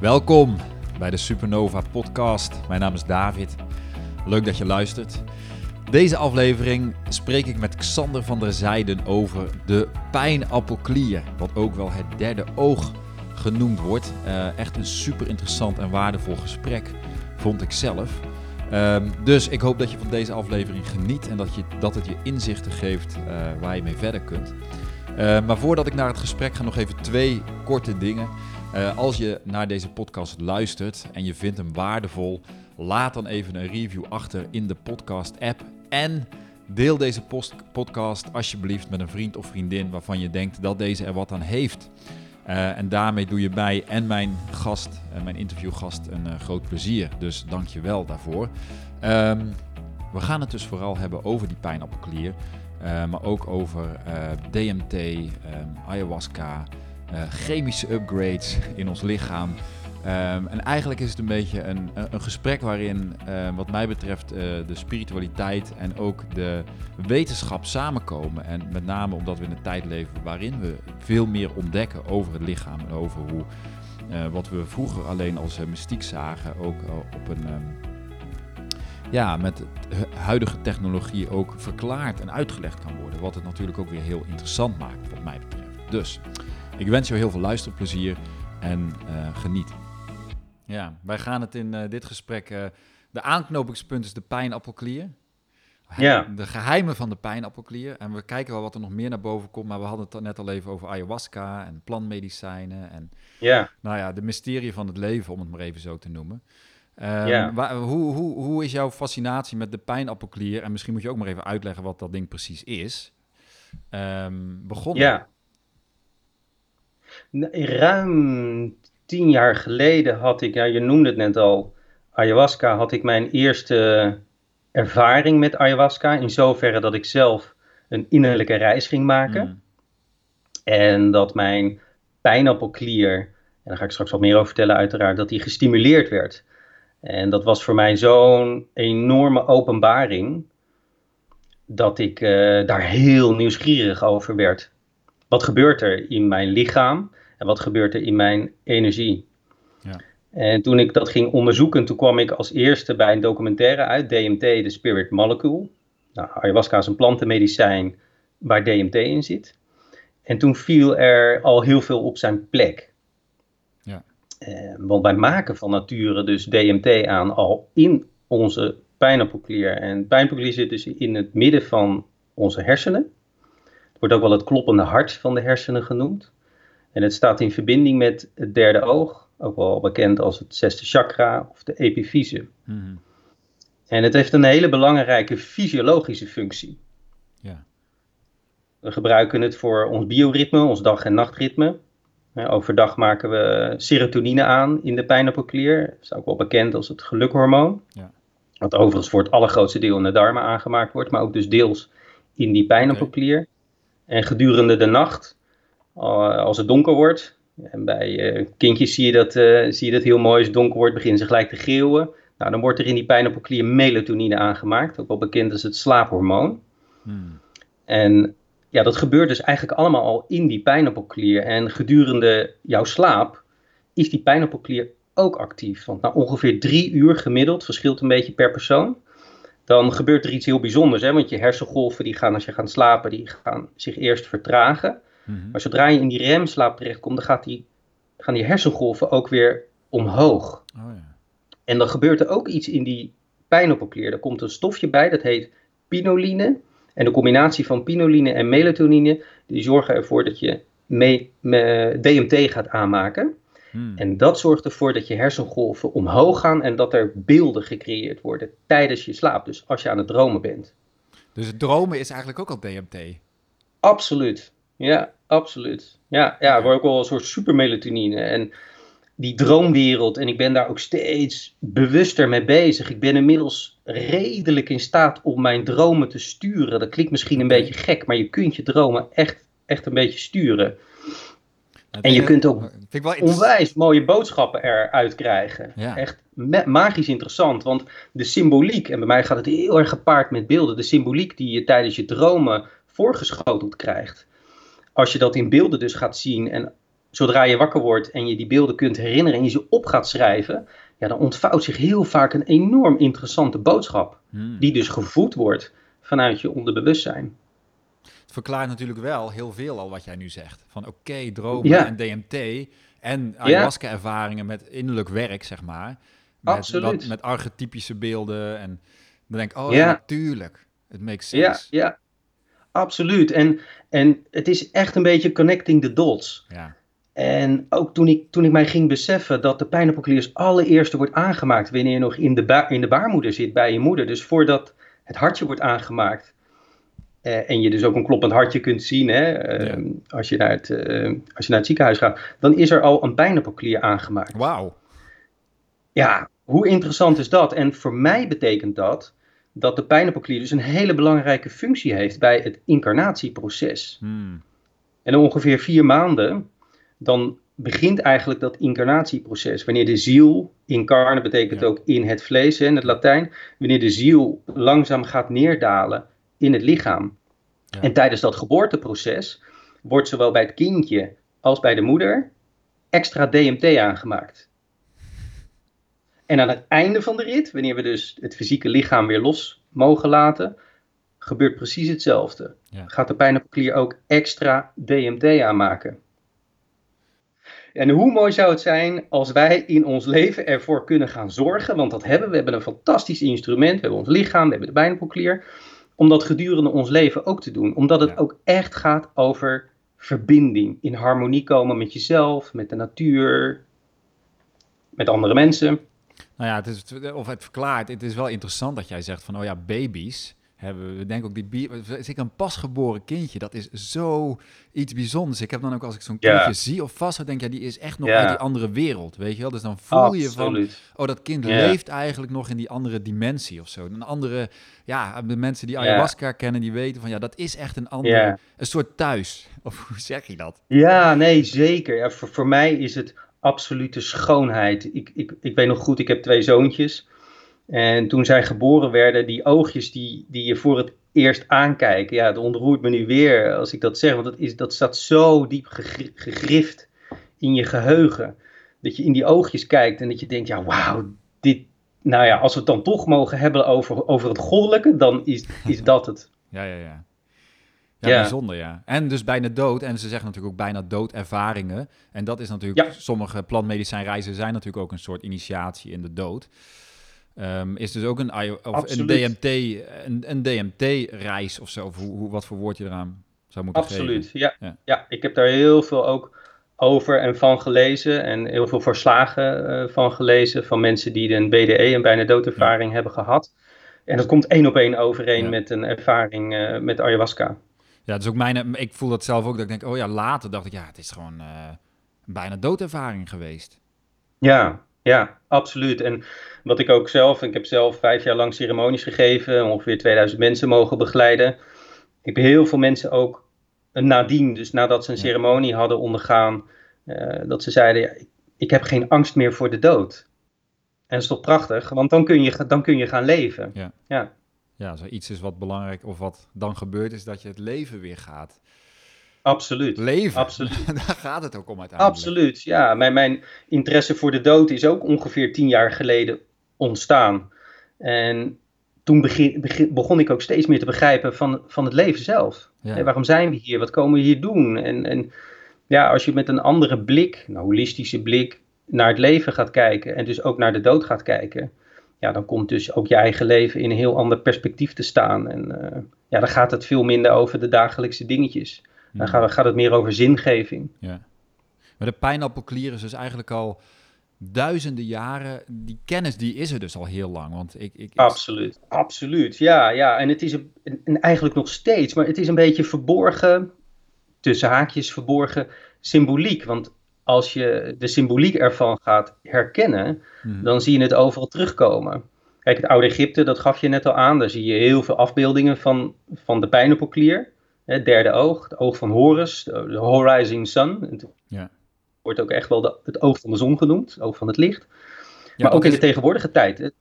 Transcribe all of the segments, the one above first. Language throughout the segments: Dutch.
Welkom bij de Supernova Podcast. Mijn naam is David. Leuk dat je luistert. Deze aflevering spreek ik met Xander van der Zijden over de pijnappelklier, wat ook wel het derde oog genoemd wordt. Uh, echt een super interessant en waardevol gesprek, vond ik zelf. Um, dus ik hoop dat je van deze aflevering geniet en dat, je, dat het je inzichten geeft uh, waar je mee verder kunt. Uh, maar voordat ik naar het gesprek ga, nog even twee korte dingen. Uh, als je naar deze podcast luistert en je vindt hem waardevol, laat dan even een review achter in de podcast-app. En deel deze podcast alsjeblieft met een vriend of vriendin waarvan je denkt dat deze er wat aan heeft. Uh, en daarmee doe je mij en mijn gast, uh, mijn interviewgast, een groot plezier. Dus dank je wel daarvoor. Um, we gaan het dus vooral hebben over die pijnappelklier. maar ook over DMT, um, ayahuasca, chemische upgrades in ons lichaam. Um, en eigenlijk is het een beetje een, een gesprek waarin, uh, wat mij betreft, uh, de spiritualiteit en ook de wetenschap samenkomen. En met name omdat we in een tijd leven waarin we veel meer ontdekken over het lichaam en over hoe wat we vroeger alleen als mystiek zagen, ook op een. Um, ja, met huidige technologie ook verklaard en uitgelegd kan worden. Wat het natuurlijk ook weer heel interessant maakt, wat mij betreft. Dus ik wens jou heel veel luisterplezier en geniet. Ja, wij gaan het in uh, dit gesprek. Uh, de aanknopingspunt is de pijnappelklier. Ja. De geheimen van de pijnappelklier. En we kijken wel wat er nog meer naar boven komt. Maar we hadden het net al even over ayahuasca en plantmedicijnen. En ja. nou ja, de mysterie van het leven, om het maar even zo te noemen. Um, Ja. waar, hoe, hoe, hoe is jouw fascinatie met de pijnappelklier? En misschien moet je ook maar even uitleggen wat dat ding precies is. Um, begonnen. Ja. Ruim tien jaar geleden had ik, ja, je noemde het net al, ayahuasca, had ik mijn eerste ervaring met ayahuasca. In zoverre dat ik zelf een innerlijke reis ging maken. Mm. En dat mijn pijnappelklier, en daar ga ik straks wat meer over vertellen uiteraard, dat die gestimuleerd werd. En dat was voor mij zo'n enorme openbaring, dat ik uh, daar heel nieuwsgierig over werd. Wat gebeurt er in mijn lichaam? En wat gebeurt er in mijn energie? Ja. En toen ik dat ging onderzoeken, toen kwam ik als eerste bij een documentaire uit, DMT, de Spirit Molecule. Nou, ayahuasca is een plantenmedicijn waar DMT in zit. En toen viel er al heel veel op zijn plek. Ja. Eh, want wij maken van nature dus DMT aan al in onze pijnappelklier. En pijnappelklier zit dus in het midden van onze hersenen. Wordt ook wel het kloppende hart van de hersenen genoemd. En het staat in verbinding met het derde oog, ook wel bekend als het zesde chakra of de epifyse. Mm -hmm. En het heeft een hele belangrijke fysiologische functie. Ja. We gebruiken het voor ons bioritme, ons dag- en nachtritme. Overdag maken we serotonine aan in de pijnappelklier. Dat is ook wel bekend als het gelukhormoon. Ja. Wat overigens voor het allergrootste deel in de darmen aangemaakt wordt, maar ook dus deels in die pijnappelklier. Okay. En gedurende de nacht als het donker wordt. En bij uh, kindjes zie je, dat, uh, zie je dat heel mooi. Als het donker wordt, beginnen ze gelijk te geeuwen. Nou, dan wordt er in die pijnappelklier melatonine aangemaakt. Ook wel bekend als het slaaphormoon. Hmm. En ja, dat gebeurt dus eigenlijk allemaal al in die pijnappelklier. En gedurende jouw slaap is die pijnappelklier ook actief. Want na ongeveer drie uur gemiddeld, verschilt een beetje per persoon. Dan gebeurt er iets heel bijzonders. Hè? Want je hersengolven die gaan als je gaat slapen, die gaan zich eerst vertragen. Mm -hmm. Maar zodra je in die remslaap terechtkomt, dan gaat die, gaan die hersengolven ook weer omhoog. Oh, ja. En dan gebeurt er ook iets in die pijnappelklier. Er komt een stofje bij, dat heet pinoline. En de combinatie van pinoline en melatonine, die zorgen ervoor dat je me, me, DMT gaat aanmaken. Hmm. En dat zorgt ervoor dat je hersengolven omhoog gaan en dat er beelden gecreëerd worden tijdens je slaap. Dus als je aan het dromen bent. Dus het dromen is eigenlijk ook al DMT? Absoluut. Ja, absoluut. Ja, ja we ook wel een soort supermelatonine. En die droomwereld, en ik ben daar ook steeds bewuster mee bezig. Ik ben inmiddels redelijk in staat om mijn dromen te sturen. Dat klinkt misschien een beetje gek, maar je kunt je dromen echt, echt een beetje sturen. En je kunt ook interessant. onwijs mooie boodschappen eruit krijgen. Ja. Echt ma- magisch interessant, want de symboliek, en bij mij gaat het heel erg gepaard met beelden, de symboliek die je tijdens je dromen voorgeschoteld krijgt. Als je dat in beelden dus gaat zien en zodra je wakker wordt en je die beelden kunt herinneren en je ze op gaat schrijven, ja, dan ontvouwt zich heel vaak een enorm interessante boodschap. Hmm. Die dus gevoed wordt vanuit je onderbewustzijn. Het verklaart natuurlijk wel heel veel al wat jij nu zegt. Van oké, dromen Ja. en DMT en ayahuasca-ervaringen met innerlijk werk, zeg maar. Met, Absoluut. dat- met archetypische beelden. En dan denk ik, oh ja, Ja. natuurlijk. Het makes Ja, sense. ja, absoluut. En, en het is echt een beetje connecting the dots. Ja. En ook toen ik, toen ik mij ging beseffen dat de pijnappelklier als allereerste wordt aangemaakt wanneer je nog in de, ba- in de baarmoeder zit bij je moeder. Dus voordat het hartje wordt aangemaakt. Eh, en je dus ook een kloppend hartje kunt zien hè, eh, als, je naar het, eh, als je naar het ziekenhuis gaat. Dan is er al een pijnappelklier aangemaakt. Wauw. Ja, hoe interessant is dat? En voor mij betekent dat dat de pijnappelklier dus een hele belangrijke functie heeft bij het incarnatieproces. Hmm. En ongeveer vier maanden, dan begint eigenlijk dat incarnatieproces. Wanneer de ziel, incarne betekent Ja. ook in het vlees hè, in het Latijn, wanneer de ziel langzaam gaat neerdalen in het lichaam. Ja. En tijdens dat geboorteproces wordt zowel bij het kindje als bij de moeder extra DMT aangemaakt. En aan het einde van de rit, wanneer we dus het fysieke lichaam weer los mogen laten, gebeurt precies hetzelfde. Ja. Gaat de pijnappelklier ook extra DMT aanmaken. En hoe mooi zou het zijn als wij in ons leven ervoor kunnen gaan zorgen, want dat hebben we. We hebben een fantastisch instrument, we hebben ons lichaam, we hebben de pijnappelklier, om dat gedurende ons leven ook te doen. Omdat het Ja. ook echt gaat over verbinding, in harmonie komen met jezelf, met de natuur, met andere mensen. Nou ja, het is, of het verklaart, het is wel interessant dat jij zegt van, oh ja, baby's hebben, we denken ook die, bi- zeker een pasgeboren kindje, dat is zo iets bijzonders. Ik heb dan ook, als ik zo'n kindje zie of vast, dan denk ja, die is echt nog Ja. uit die andere wereld, weet je wel. Dus dan voel je van, oh, dat kind leeft eigenlijk nog in die andere dimensie of zo. Een andere, ja, de mensen die ayahuasca kennen, die weten van, ja, dat is echt een ander, een soort thuis. Of hoe zeg je dat? Ja, nee, zeker. Ja, voor, voor mij is het absolute schoonheid. Ik, ik, ik weet nog goed, ik heb twee zoontjes. En toen zij geboren werden, die oogjes die, die je voor het eerst aankijken, ja, dat ontroert me nu weer als ik dat zeg. Want dat, is, dat staat zo diep gegri- gegrift in je geheugen. Dat je in die oogjes kijkt en dat je denkt, ja, wauw, dit... Nou ja, als we het dan toch mogen hebben over, over het goddelijke, dan is, is dat het. Ja, ja, ja. Ja, Ja. bijzonder, ja. En dus bijna dood. En ze zeggen natuurlijk ook bijna doodervaringen. En dat is natuurlijk... Ja. Sommige plantmedicijnreizen zijn natuurlijk ook een soort initiatie in de dood. Ehm, is dus ook een, of een. DMT, een, een DMT-reis of zo. Of hoe, hoe, wat voor woord je eraan zou moeten Absoluut, geven. ja. Ja. ja. ik heb daar heel veel ook over en van gelezen en heel veel verslagen eh, van gelezen van mensen die een BDE, een bijna doodervaring hebben gehad. En dat komt één op één overeen Ja. met een ervaring eh, met ayahuasca. Ja, dat is ook mijn... Ik voel dat zelf ook. Dat ik denk, oh ja, later dacht ik, ja, het is gewoon eh, een bijna doodervaring geweest. Ja, ja, absoluut. En wat ik ook zelf, ik heb zelf vijf jaar lang ceremonies gegeven, ongeveer 2000 mensen mogen begeleiden. Ik heb heel veel mensen ook eh, nadien, dus nadat ze een ceremonie hadden ondergaan, eh, dat ze zeiden, ja, ik, heb geen angst meer voor de dood. En dat is toch prachtig, want dan kun je, dan kun je gaan leven. Ja. Ja, Ja, als er iets is wat belangrijk of wat dan gebeurt, is dat je het leven weer gaat. absoluut. Leven. Absoluut. Daar gaat het ook om uiteindelijk. Absoluut, ja. Mijn, mijn interesse voor de dood is ook ongeveer tien jaar geleden ontstaan. En toen begin, begin- begon ik ook steeds meer te begrijpen van, van het leven zelf. Ja. Waarom zijn we hier? Wat komen we hier doen? En, en ja, als je met een andere blik, een holistische blik, naar het leven gaat kijken en dus ook naar de dood gaat kijken, ja, dan komt dus ook je eigen leven in een heel ander perspectief te staan. En eh, ja, dan gaat het veel minder over de dagelijkse dingetjes. Dan Ja. gaat, gaat het meer over zingeving. Ja. Maar de pijnappelklier is dus eigenlijk al duizenden jaren. Die kennis die is er dus al heel lang. Want ik, ik, Absoluut, absoluut. Ja, ja. En het is een, en eigenlijk nog steeds, maar het is een beetje verborgen, tussen haakjes verborgen symboliek. Want als je de symboliek ervan gaat herkennen, Mhm. dan zie je het overal terugkomen. Kijk, het oude Egypte, dat gaf je net al aan. Daar zie je heel veel afbeeldingen van, van de pijnappelklier. Het derde oog, het oog van Horus, de, Horizon Sun. Het. Wordt ook echt wel de- het oog van de zon genoemd, het oog van het licht. Ja, maar ook in de tegenwoordige tijd.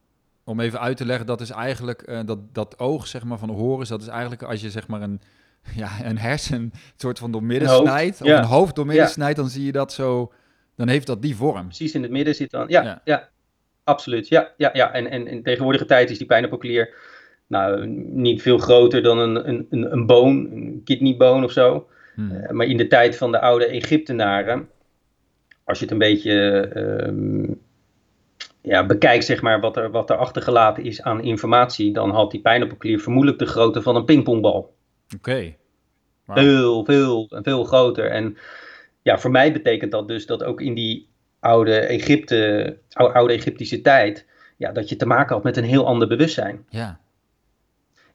Om even uit te leggen, dat is eigenlijk eh, dat, dat oog zeg maar, van Horus. Dat is eigenlijk als je zeg maar een ja, een hersen soort van door midden snijdt, of een hoofd door midden snijdt, dan zie je dat zo, dan heeft dat die vorm. Precies in het midden zit dan, ja, ja. absoluut. Ja, ja, ja. En, en in tegenwoordige tijd is die pijnappelklier nou, niet veel groter dan een, een, een, een boon, een kidneyboon of zo. Hmm. Eh, maar in de tijd van de oude Egyptenaren, als je het een beetje ehm, ja, bekijkt, zeg maar, wat er, wat er achtergelaten is aan informatie, dan had die pijnappelklier vermoedelijk de grootte van een pingpongbal. Oké. Veel, veel, veel groter. En ja, voor mij betekent dat dus dat ook in die oude Egypte, oude Egyptische tijd, ja, dat je te maken had met een heel ander bewustzijn. Ja.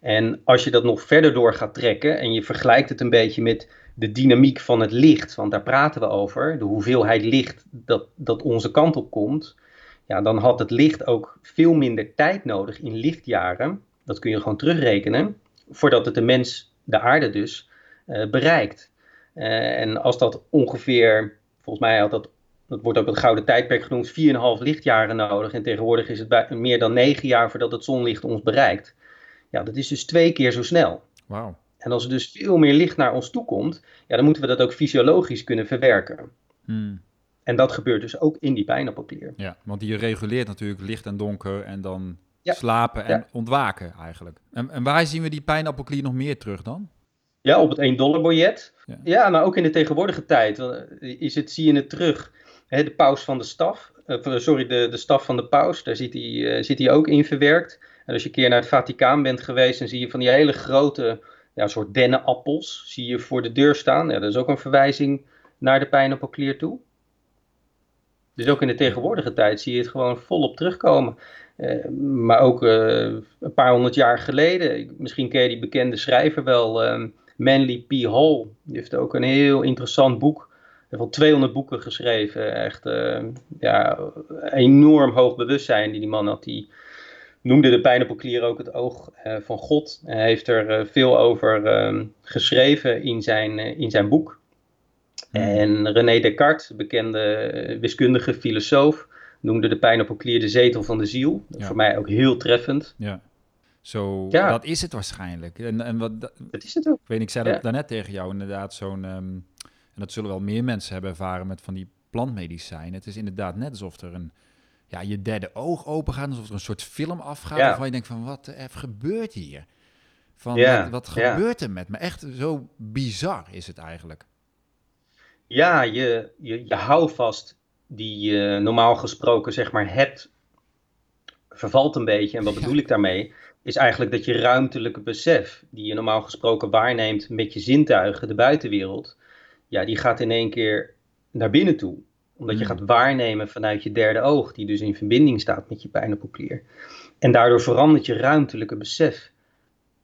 En als je dat nog verder door gaat trekken en je vergelijkt het een beetje met de dynamiek van het licht, want daar praten we over, de hoeveelheid licht dat, dat onze kant op komt, ja, dan had het licht ook veel minder tijd nodig in lichtjaren, dat kun je gewoon terugrekenen, voordat het de mens, de aarde dus, uh, bereikt. Uh, en als dat ongeveer, volgens mij had dat, dat wordt ook het gouden tijdperk genoemd, 4,5 lichtjaren nodig. En tegenwoordig is het bij, meer dan 9 jaar voordat het zonlicht ons bereikt. Ja, dat is dus twee keer zo snel. Wauw. En als er dus veel meer licht naar ons toe komt, ja, dan moeten we dat ook fysiologisch kunnen verwerken. Hmm. En dat gebeurt dus ook in die pijnappelklier. Ja, want die reguleert natuurlijk licht en donker en dan slapen en ontwaken eigenlijk. En, en waar zien we die pijnappelklier nog meer terug dan? Ja, op het 1 dollar biljet. Ja. ja, maar ook in de tegenwoordige tijd is het, zie je het terug. de paus van de staf, uh, sorry, de, de staf van de paus, daar zit hij, uh, zit hij ook in verwerkt. En als je een keer naar het Vaticaan bent geweest, dan zie je van die hele grote ja, soort dennenappels zie je voor de deur staan. Ja, dat is ook een verwijzing naar de pijnappelklier toe. Dus ook in de tegenwoordige tijd zie je het gewoon volop terugkomen. Uh, maar ook uh, een paar honderd jaar geleden, misschien ken je die bekende schrijver wel, uh, Manly P. Hall. Die heeft ook een heel interessant boek. Hij heeft al 200 boeken geschreven. Echt ja, enorm hoog bewustzijn die die man had. Die noemde de pijnappelklier ook het oog uh, van God. Hij heeft er uh, veel over uh, geschreven in zijn, eh, in zijn boek. Hmm. En René Descartes, bekende wiskundige filosoof, noemde de pijnappelklier de zetel van de ziel. Ja. Voor mij ook heel treffend. Ja. Zo, ja. dat is het waarschijnlijk. En, en wat, dat is het ook. Ik weet ik zei dat daarnet tegen jou inderdaad zo'n... Um, en dat zullen wel meer mensen hebben ervaren met van die plantmedicijnen. Het is inderdaad net alsof er een ja, je derde oog open gaat, alsof er een soort film afgaat, ja. waarvan je denkt van, wat er gebeurt hier? Van, wat, wat gebeurt er met me? Echt zo bizar is het eigenlijk. Ja, je, je, je houvast die je normaal gesproken zeg maar hebt, vervalt een beetje. En wat bedoel ik daarmee? Is eigenlijk dat je ruimtelijke besef, die je normaal gesproken waarneemt met je zintuigen, de buitenwereld, ja, die gaat in één keer naar binnen toe omdat je hmm. gaat waarnemen vanuit je derde oog, die dus in verbinding staat met je pijnappelklier. En daardoor verandert je ruimtelijke besef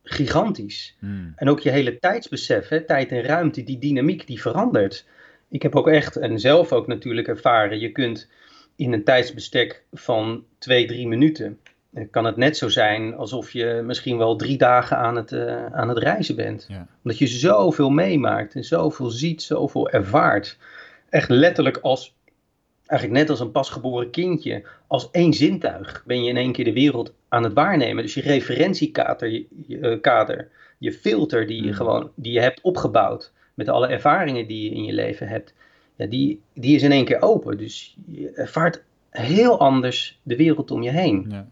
gigantisch. Hmm. En ook je hele tijdsbesef, hè, tijd en ruimte, die dynamiek, die verandert. Ik heb ook echt, en zelf ook natuurlijk ervaren, je kunt in een tijdsbestek van twee, drie minuten, eh, kan het net zo zijn alsof je misschien wel drie dagen aan het, uh, aan het reizen bent. Ja. Omdat je zoveel meemaakt en zoveel ziet, zoveel ervaart. Echt letterlijk als eigenlijk net als een pasgeboren kindje, als één zintuig ben je in één keer de wereld aan het waarnemen. Dus je referentiekader, je, eh, kader, je filter die je, mm. gewoon, die je hebt opgebouwd met alle ervaringen die je in je leven hebt, ja, die, die is in één keer open. Dus je ervaart heel anders de wereld om je heen. Ja.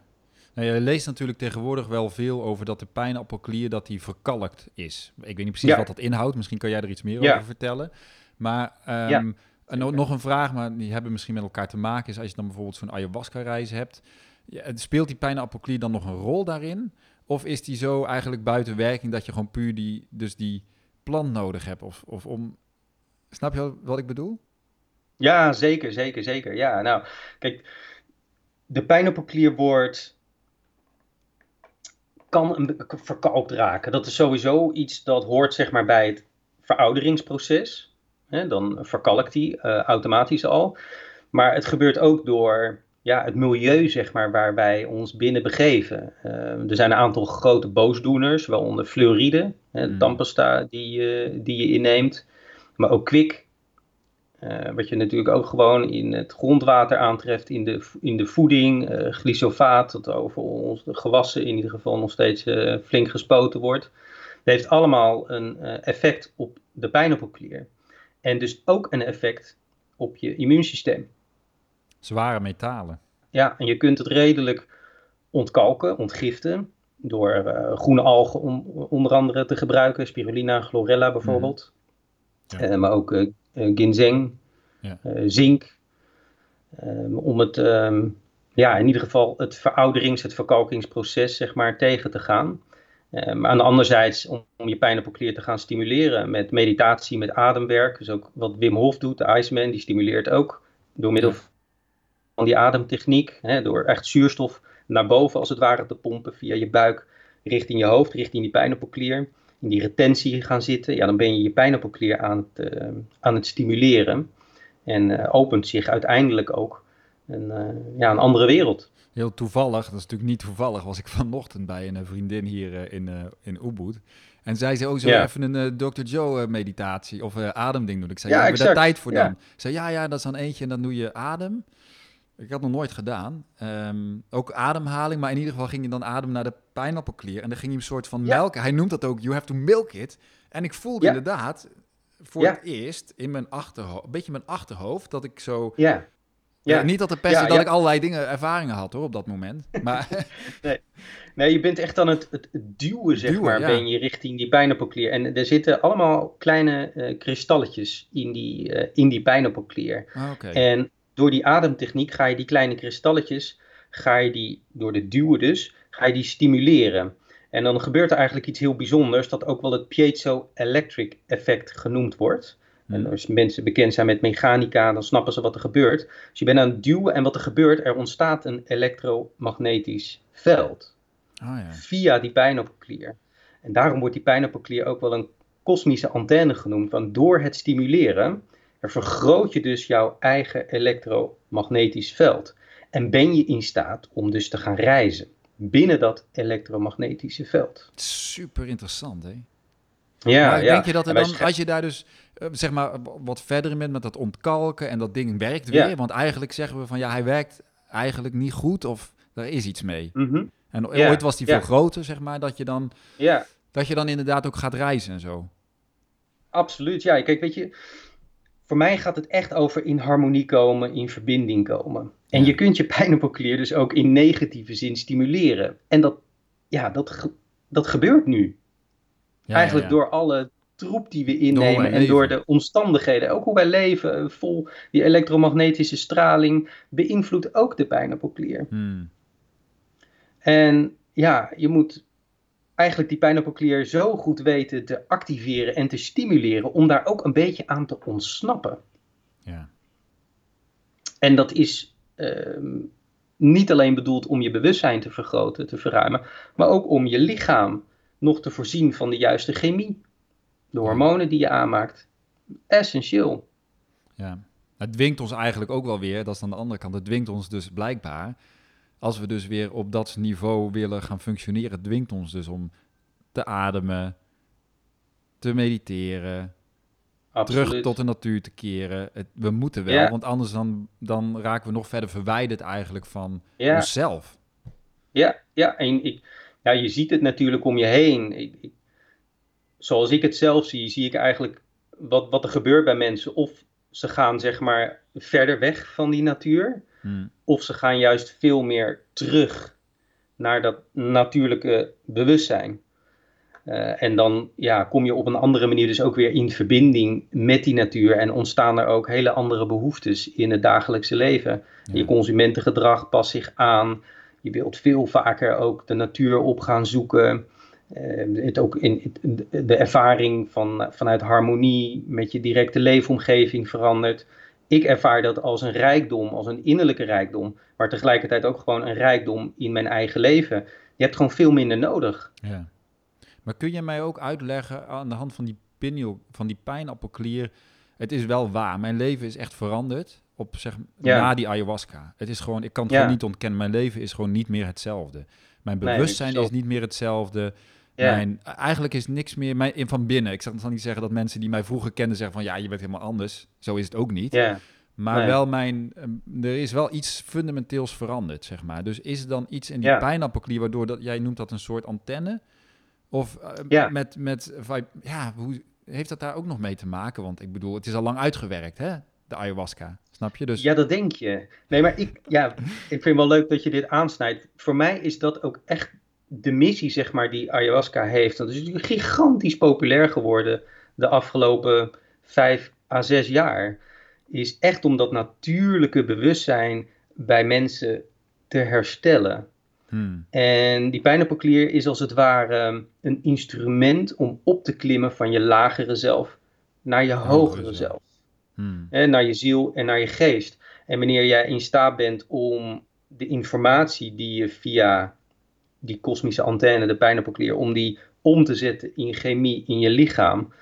Nou, je leest natuurlijk tegenwoordig wel veel over dat de pijnappelklier dat die verkalkt is. Ik weet niet precies wat dat inhoudt. Misschien kan jij er iets meer over vertellen. Maar um, en nog een vraag, maar die hebben misschien met elkaar te maken, is als je dan bijvoorbeeld zo'n ayahuasca-reis hebt, speelt die pijnappelklier dan nog een rol daarin? Of is die zo eigenlijk buiten werking dat je gewoon puur die, dus die plant nodig hebt? Of, of om... Snap je wat ik bedoel? Ja, zeker, zeker, zeker. Ja, nou, kijk, de pijnappelklier wordt kan verkalkt raken. Dat is sowieso iets dat hoort zeg maar bij het verouderingsproces. Hè, dan verkalkt die uh, automatisch al. Maar het gebeurt ook door ja, het milieu zeg maar, waar wij ons binnen begeven. Uh, er zijn een aantal grote boosdoeners, waaronder fluoride, hè, mm. tandpasta die, uh, die je inneemt. Maar ook kwik, uh, wat je natuurlijk ook gewoon in het grondwater aantreft, in de, in de voeding. glyfosaat, dat over onze gewassen in ieder geval nog steeds flink gespoten wordt. heeft allemaal een uh, effect op de pijnappelklier. En dus ook een effect op je immuunsysteem. Zware metalen. Ja, en je kunt het redelijk ontkalken, ontgiften. Door uh, groene algen on, onder andere te gebruiken. Spirulina, chlorella bijvoorbeeld. Mm. Ja. Uh, maar ook uh, ginseng, ja. zink. Ehm, om het, um, ja, in ieder geval het verouderings-, het verkalkingsproces zeg maar, tegen te gaan. Maar aan de anderzijds, om, om je pijnappelklier te gaan stimuleren met meditatie, met ademwerk. Dus ook wat Wim Hof doet, de Iceman, die stimuleert ook door middel van die ademtechniek. Hè, door echt zuurstof naar boven als het ware te pompen via je buik richting je hoofd, richting die pijnappelklier. In die retentie gaan zitten, ja, dan ben je je pijnappelklier aan het, uh, aan het stimuleren. En uh, opent zich uiteindelijk ook een, uh, ja, een andere wereld. Heel toevallig, dat is natuurlijk niet toevallig, was ik vanochtend bij een vriendin hier in, in Ubud. En zij zei, oh, zo ja. even een Dr. Joe meditatie of ademding doen. Ik zei, ja, ja hebben daar tijd voor dan? Ze zei, ja, ja, dat is dan eentje en dan doe je adem. Ik had nog nooit gedaan. Um, ook ademhaling, maar in ieder geval ging je dan adem naar de pijnappelklier. En dan ging je een soort van melken. Hij noemt dat ook, you have to milk it. En ik voelde inderdaad voor het eerst in mijn achterhoofd, een beetje mijn achterhoofd, dat ik zo... Ja. Ja. niet dat de pest dat ik allerlei dingen, ervaringen had hoor, op dat moment. Maar... nee. nee, je bent echt aan het, het duwen, zeg duwen, maar, ben je richting die pijnappelklier. En er zitten allemaal kleine uh, kristalletjes in die, uh, in die pijnappelklier. Ah, okay. En door die ademtechniek ga je die kleine kristalletjes, ga je die, door de duwen dus, ga je die stimuleren. En dan gebeurt er eigenlijk iets heel bijzonders, dat ook wel het piezo-electric effect genoemd wordt. En hmm. als mensen bekend zijn met mechanica, dan snappen ze wat er gebeurt. Dus je bent aan het duwen en wat er gebeurt, er ontstaat een elektromagnetisch veld. Oh ja. Via die pijnappelklier. En daarom wordt die pijnappelklier ook wel een kosmische antenne genoemd. Want door het stimuleren vergroot je dus jouw eigen elektromagnetisch veld. En ben je in staat om dus te gaan reizen binnen dat elektromagnetische veld. Super interessant, hè? Ja, maar ja. Denk je dat er dan, als je daar dus uh, zeg maar wat verder bent met dat ontkalken en dat ding werkt weer, ja. want eigenlijk zeggen we van ja, hij werkt eigenlijk niet goed of er is iets mee. Mm -hmm. En ooit was die veel groter, zeg maar, dat je dan ja. dat je dan inderdaad ook gaat reizen en zo. Absoluut, ja. Kijk, weet je, voor mij gaat het echt over in harmonie komen, in verbinding komen. En je kunt je pijnappelklier dus ook in negatieve zin stimuleren. En dat, ja, dat, dat gebeurt nu. Eigenlijk door alle troep die we innemen en door de omstandigheden. Ook hoe wij leven, vol die elektromagnetische straling, beïnvloedt ook de pijnappelklier. Hmm. En ja, je moet eigenlijk die pijnappelklier zo goed weten te activeren en te stimuleren om daar ook een beetje aan te ontsnappen. Ja. En dat is uh, niet alleen bedoeld om je bewustzijn te vergroten, te verruimen, maar ook om je lichaam nog te voorzien van de juiste chemie. De hormonen die je aanmaakt. Essentieel. Ja, het dwingt ons eigenlijk ook wel weer, dat is aan de andere kant, het dwingt ons dus blijkbaar als we dus weer op dat niveau willen gaan functioneren, dwingt ons dus om te ademen, te mediteren, Absoluut. terug tot de natuur te keren. Het, we moeten wel, ja. want anders dan, dan raken we nog verder verwijderd eigenlijk van ja. onszelf. Ja, ja, en ik, ja, je ziet het natuurlijk om je heen. Ik, ik, zoals ik het zelf zie, zie ik eigenlijk wat, wat er gebeurt bij mensen. Of ze gaan zeg maar verder weg van die natuur. Hmm. Of ze gaan juist veel meer terug naar dat natuurlijke bewustzijn. Uh, en dan ja, kom je op een andere manier dus ook weer in verbinding met die natuur. En ontstaan er ook hele andere behoeftes in het dagelijkse leven. Ja. Je consumentengedrag past zich aan. Je wilt veel vaker ook de natuur op gaan zoeken. Uh, het ook in, de ervaring van, vanuit harmonie met je directe leefomgeving verandert ik ervaar dat als een rijkdom, als een innerlijke rijkdom, maar tegelijkertijd ook gewoon een rijkdom in mijn eigen leven. Je hebt gewoon veel minder nodig. Ja. Maar kun je mij ook uitleggen aan de hand van die pinjel, van die pijnappelklier? Het is wel waar, mijn leven is echt veranderd op zeg ja. na die ayahuasca. Het is gewoon, ik kan het ja. gewoon niet ontkennen. Mijn leven is gewoon niet meer hetzelfde. Mijn bewustzijn nee, is niet meer hetzelfde. Ja. Mijn, eigenlijk is niks meer mijn, van binnen. Ik zal niet zeggen dat mensen die mij vroeger kenden zeggen van ja, je bent helemaal anders. Zo is het ook niet. Ja. Maar nee. wel mijn, er is wel iets fundamenteels veranderd, zeg maar. Dus is er dan iets in die ja. pijnappelklier waardoor dat, jij noemt dat een soort antenne, Of uh, Ja. met, met ja, hoe heeft dat daar ook nog mee te maken? Want ik bedoel, het is al lang uitgewerkt, hè? De ayahuasca, snap je? Dus Ja, dat denk je. Nee, maar ik, ja, ik vind wel leuk dat je dit aansnijdt. Voor mij is dat ook echt de missie, zeg maar, die ayahuasca heeft. Dat is natuurlijk gigantisch populair geworden de afgelopen vijf à zes jaar. Is echt om dat natuurlijke bewustzijn bij mensen te herstellen. hmm, En die pijnappelklier is als het ware een instrument om op te klimmen van je lagere zelf naar je hogere zelf. Hmm, Hè, naar je ziel en naar je geest. En wanneer jij in staat bent om de informatie die je via die kosmische antenne, de pijnappelklier, om die om te zetten in chemie in je lichaam,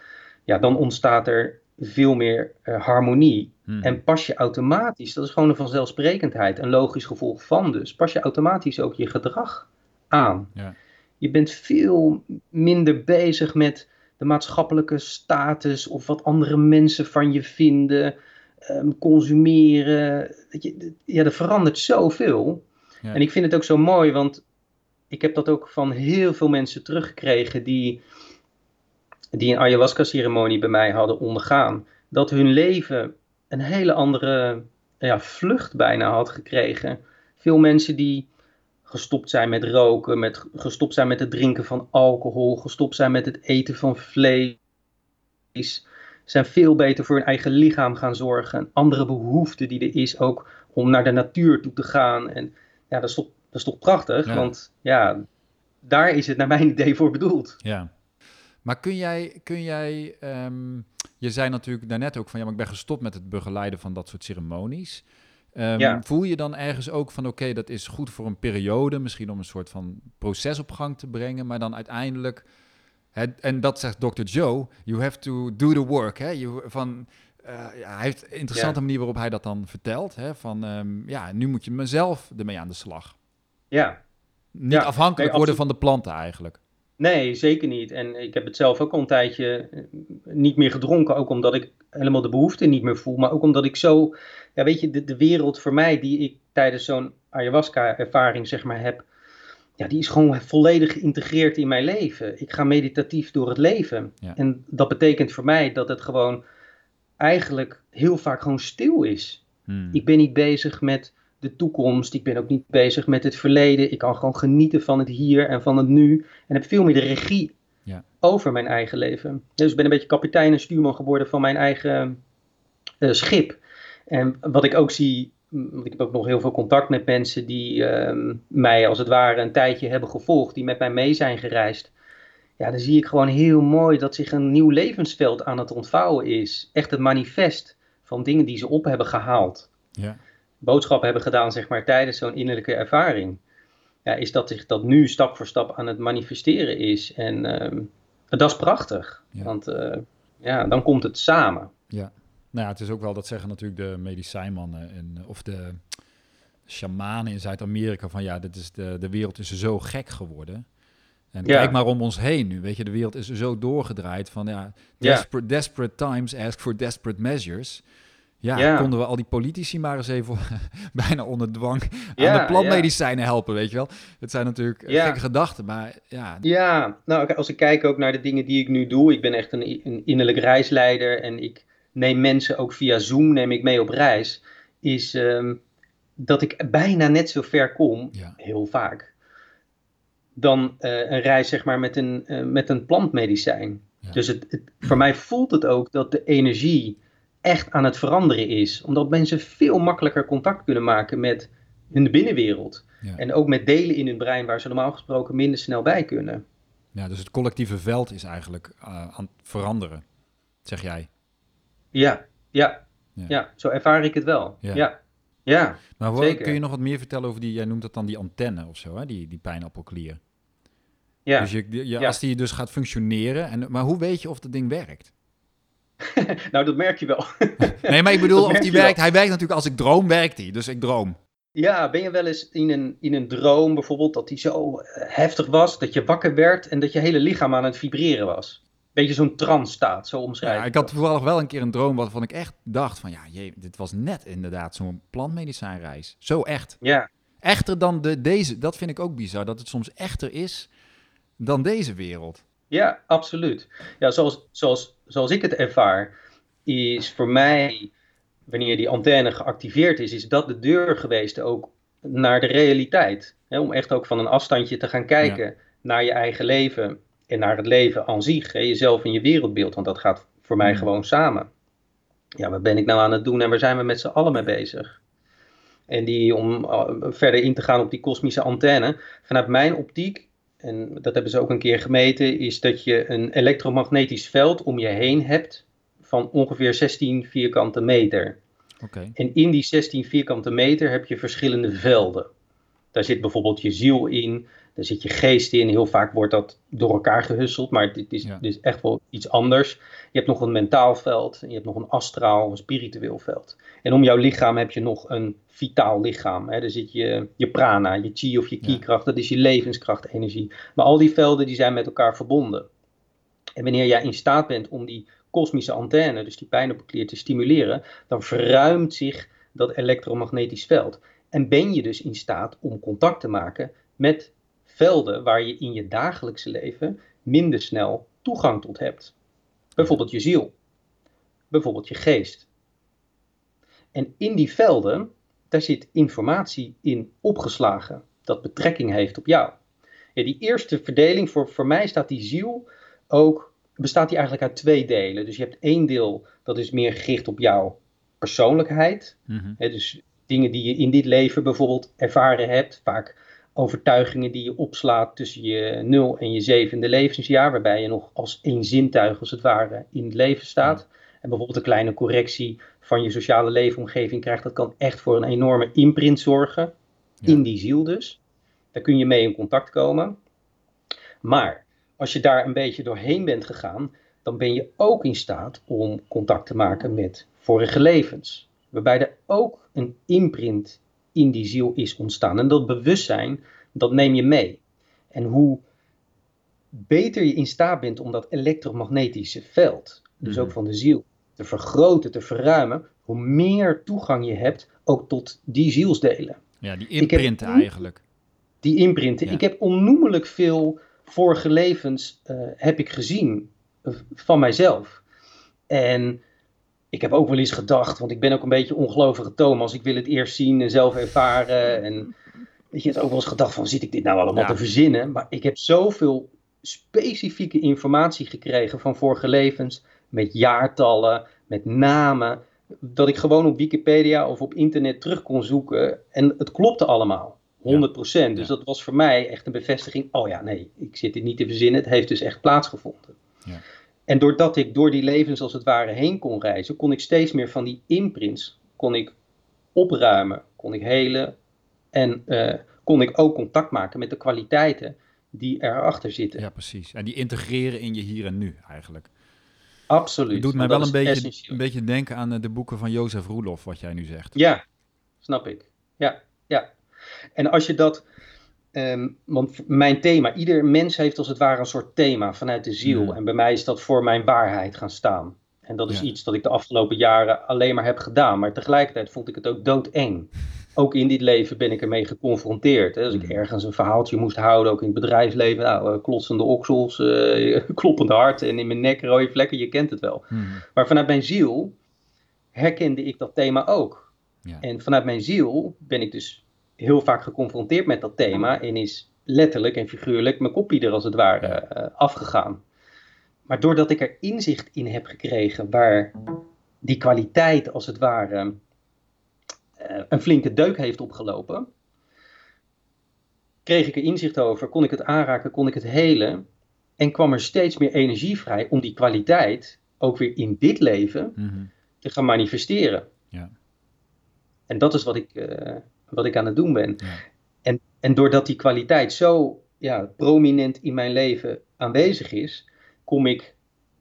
ja, dan ontstaat er veel meer eh, harmonie. hmm. En pas je automatisch, dat is gewoon een vanzelfsprekendheid, een logisch gevolg van dus, pas je automatisch ook je gedrag aan. Ja. Je bent veel minder bezig met de maatschappelijke status of wat andere mensen van je vinden, ehm, consumeren. Je, ja, er verandert zoveel. Ja. En ik vind het ook zo mooi, want ik heb dat ook van heel veel mensen teruggekregen die, die een ayahuasca-ceremonie bij mij hadden ondergaan. Dat hun leven een hele andere ja, vlucht bijna had gekregen. Veel mensen die gestopt zijn met roken, met, gestopt zijn met het drinken van alcohol, gestopt zijn met het eten van vlees, zijn veel beter voor hun eigen lichaam gaan zorgen. Een andere behoefte die er is ook om naar de natuur toe te gaan. En ja, dat is toch, dat is toch prachtig, Ja. want ja, daar is het naar mijn idee voor bedoeld. Ja. Maar kun jij, kun jij ehm, je zei natuurlijk daarnet ook van ja, maar ik ben gestopt met het begeleiden van dat soort ceremonies. Ehm, Ja. Voel je dan ergens ook van oké, dat is goed voor een periode, misschien om een soort van proces op gang te brengen, maar dan uiteindelijk, het, en dat zegt Dr. Joe, you have to do the work. Hè? You, van, eh, ja, hij heeft een interessante manier waarop hij dat dan vertelt. Hè? Van ehm, ja, nu moet je mezelf ermee aan de slag. Ja, Niet Ja, afhankelijk nee, worden van de planten eigenlijk. Nee, zeker niet. En ik heb het zelf ook al een tijdje eh, niet meer gedronken. Ook omdat ik helemaal de behoefte niet meer voel. Maar ook omdat ik zo. Ja, weet je, de, de wereld voor mij die ik tijdens zo'n ayahuasca-ervaring zeg maar heb. Ja, die is gewoon volledig geïntegreerd in mijn leven. Ik ga meditatief door het leven. Ja. En dat betekent voor mij dat het gewoon eigenlijk heel vaak gewoon stil is. Hmm. Ik ben niet bezig met de toekomst. Ik ben ook niet bezig met het verleden. Ik kan gewoon genieten van het hier en van het nu. En heb veel meer de regie Ja. over mijn eigen leven. Dus ik ben een beetje kapitein en stuurman geworden van mijn eigen eh, schip. En wat ik ook zie, want ik heb ook nog heel veel contact met mensen die ehm, mij als het ware een tijdje hebben gevolgd, die met mij mee zijn gereisd. Ja, dan zie ik gewoon heel mooi dat zich een nieuw levensveld aan het ontvouwen is. Echt het manifest van dingen die ze op hebben gehaald Ja. boodschappen hebben gedaan, zeg maar, tijdens zo'n innerlijke ervaring. Ja, is dat zich dat nu stap voor stap aan het manifesteren is. En ehm, dat is prachtig. Ja. Want eh, ja, dan komt het samen. Ja. Nou ja, het is ook wel, dat zeggen natuurlijk de medicijnmannen en, of de shamanen in Zuid-Amerika van ja, dit is de, de wereld is zo gek geworden. En Ja. kijk maar om ons heen nu, weet je, de wereld is zo doorgedraaid van ja, Ja. desperate, desperate times ask for desperate measures. Ja, Ja. konden we al die politici maar eens even bijna onder dwang Ja, aan de plantmedicijnen helpen, weet je wel. Het zijn natuurlijk eh, Ja. gekke gedachten, maar ja, Ja, nou, als ik kijk ook naar de dingen die ik nu doe. Ik ben echt een, een innerlijk reisleider en ik neem mensen ook via Zoom neem ik mee op reis. Is ehm, dat ik bijna net zo ver kom, ja, heel vaak, dan eh, een reis zeg maar met een, eh, met een plantmedicijn. Ja. Dus het, het- voor mij voelt het ook dat de energie echt aan het veranderen is. Omdat mensen veel makkelijker contact kunnen maken met hun binnenwereld. ja. En ook met delen in hun brein waar ze normaal gesproken minder snel bij kunnen. ja, dus het collectieve veld is eigenlijk eh, aan het veranderen, zeg jij. Ja, ja, Ja. ja, zo ervaar ik het wel. Ja. Ja, ja, Maar Zeker. kun je nog wat meer vertellen over die, jij noemt dat dan die antenne of zo, hè? Die, die pijnappelklier. ja. Dus je, je, Ja. als die dus gaat functioneren, en, maar hoe weet je of dat ding werkt? nou, dat merk je wel. Nee, maar ik bedoel, of die wel. werkt, hij werkt natuurlijk als ik droom, werkt hij. Dus ik droom. Ja, ben je wel eens in een, in een droom bijvoorbeeld dat die zo eh, heftig was dat je wakker werd en dat je hele lichaam aan het vibreren was? Beetje zo'n trance staat, zo omschrijf Ja, ik had toevallig wel een keer een droom waarvan ik echt dacht van, ja, jee, dit was net inderdaad zo'n plantmedicijnreis. Zo echt. Ja, Echter dan de, deze, dat vind ik ook bizar, dat het soms echter is dan deze wereld. Ja, absoluut. Ja, zoals, zoals, zoals ik het ervaar, is voor mij, wanneer die antenne geactiveerd is, is dat de deur geweest ook naar de realiteit. Hè, om echt ook van een afstandje te gaan kijken naar je eigen leven en naar het leven aan zich, hè, jezelf en je wereldbeeld, want dat gaat voor mij gewoon samen. Ja, wat ben ik nou aan het doen en waar zijn we met z'n allen mee bezig? En die, om uh, verder in te gaan op die kosmische antenne, vanuit mijn optiek, en dat hebben ze ook een keer gemeten, is dat je een elektromagnetisch veld om je heen hebt van ongeveer 16 vierkante meter. Okay. En in die 16 vierkante meter heb je verschillende velden. Daar zit bijvoorbeeld je ziel in, daar zit je geest in. Heel vaak wordt dat door elkaar gehusseld, maar dit is, Ja. dit is echt wel iets anders. Je hebt nog een mentaal veld, en je hebt nog een astraal, een spiritueel veld. En om jouw lichaam heb je nog een vitaal lichaam. Hè. Daar zit je, je prana, je chi of je ki-kracht, dat is je levenskracht, energie. Maar al die velden die zijn met elkaar verbonden. En wanneer jij in staat bent om die kosmische antenne, dus die pijnappelklier, te stimuleren, dan verruimt zich dat elektromagnetisch veld. En ben je dus in staat om contact te maken met velden waar je in je dagelijkse leven minder snel toegang tot hebt. Bijvoorbeeld je ziel, bijvoorbeeld je geest. En in die velden, daar zit informatie in opgeslagen dat betrekking heeft op jou. Ja, die eerste verdeling, voor, voor mij staat die ziel ook, bestaat die eigenlijk uit twee delen. Dus je hebt één deel, dat is meer gericht op jouw persoonlijkheid. Mhm. Hè, dus dingen die je in dit leven bijvoorbeeld ervaren hebt, vaak overtuigingen die je opslaat tussen je nul en je zevende levensjaar, waarbij je nog als één zintuig als het ware in het leven staat. En bijvoorbeeld een kleine correctie van je sociale leefomgeving krijgt, dat kan echt voor een enorme imprint zorgen, Ja. in die ziel dus. Daar kun je mee in contact komen. Maar als je daar een beetje doorheen bent gegaan, dan ben je ook in staat om contact te maken met vorige levens. Waarbij er ook een imprint in die ziel is ontstaan. En dat bewustzijn, dat neem je mee. En hoe beter je in staat bent om dat elektromagnetische veld, dus Mhm. ook van de ziel, te vergroten, te verruimen, hoe meer toegang je hebt ook tot die zielsdelen. Ja, die heb- imprinten eigenlijk. Die imprinten. Ja. Ik heb onnoemelijk veel vorige levens eh, heb ik gezien eh, van mijzelf. En ik heb ook wel eens gedacht, want ik ben ook een beetje ongelovige Thomas. Ik wil het eerst zien en zelf ervaren. En weet je, het ook wel eens gedacht van, zit ik dit nou allemaal Ja. te verzinnen? Maar ik heb zoveel specifieke informatie gekregen van vorige levens. Met jaartallen, met namen. Dat ik gewoon op Wikipedia of op internet terug kon zoeken. En het klopte allemaal. 100%. Dus Ja. dat was voor mij echt een bevestiging. Oh ja, nee, ik zit dit niet te verzinnen. Het heeft dus echt plaatsgevonden. Ja. En doordat ik door die levens als het ware heen kon reizen, kon ik steeds meer van die imprints kon ik opruimen, kon ik helen en eh, kon ik ook contact maken met de kwaliteiten die erachter zitten. Ja, precies. En die integreren in je hier en nu eigenlijk. Absoluut. Het doet mij wel een beetje, essentieel. een beetje denken aan eh, de boeken van Jozef Roelof, wat jij nu zegt. Ja, snap ik. Ja, ja. En als je dat. Ehm, want mijn thema, ieder mens heeft als het ware een soort thema vanuit de ziel. Mhm. En bij mij is dat voor mijn waarheid gaan staan. En dat is Ja. iets dat ik de afgelopen jaren alleen maar heb gedaan. Maar tegelijkertijd vond ik het ook doodeng. Ook in dit leven ben ik ermee geconfronteerd. Hè. Als ik Mhm. ergens een verhaaltje moest houden, ook in het bedrijfsleven. Nou, eh, klotsende oksels, eh, kloppend hart en in mijn nek rode vlekken, je kent het wel. Mhm. Maar vanuit mijn ziel herkende ik dat thema ook. Ja. En vanuit mijn ziel ben ik dus heel vaak geconfronteerd met dat thema en is letterlijk en figuurlijk mijn kopie er als het ware eh, afgegaan. Maar doordat ik er inzicht in heb gekregen waar die kwaliteit als het ware eh, een flinke deuk heeft opgelopen, kreeg ik er inzicht over, kon ik het aanraken, kon ik het helen en kwam er steeds meer energie vrij om die kwaliteit ook weer in dit leven Mhm. te gaan manifesteren. Ja. En dat is wat ik, eh, wat ik aan het doen ben. Ja. En, en doordat die kwaliteit zo ja, prominent in mijn leven aanwezig is, kom ik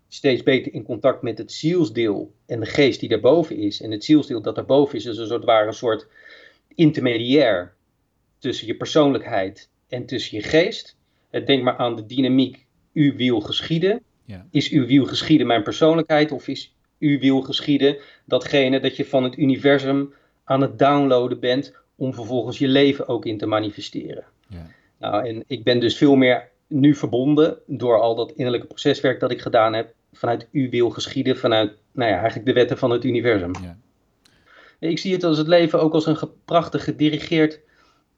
steeds beter in contact met het zielsdeel en de geest die daarboven is. En het zielsdeel dat daarboven is, is een soort, ware een soort intermediair tussen je persoonlijkheid en tussen je geest. Denk maar aan de dynamiek, uw wiel geschieden. Ja. Is uw wiel geschieden mijn persoonlijkheid of is uw wiel geschieden datgene dat je van het universum aan het downloaden bent om vervolgens je leven ook in te manifesteren? Ja. Nou, en ik ben dus veel meer nu verbonden door al dat innerlijke proceswerk dat ik gedaan heb, vanuit uw wil geschieden, vanuit nou ja, eigenlijk de wetten van het universum. Ja. Ik zie het als het leven ook als een prachtig gedirigeerd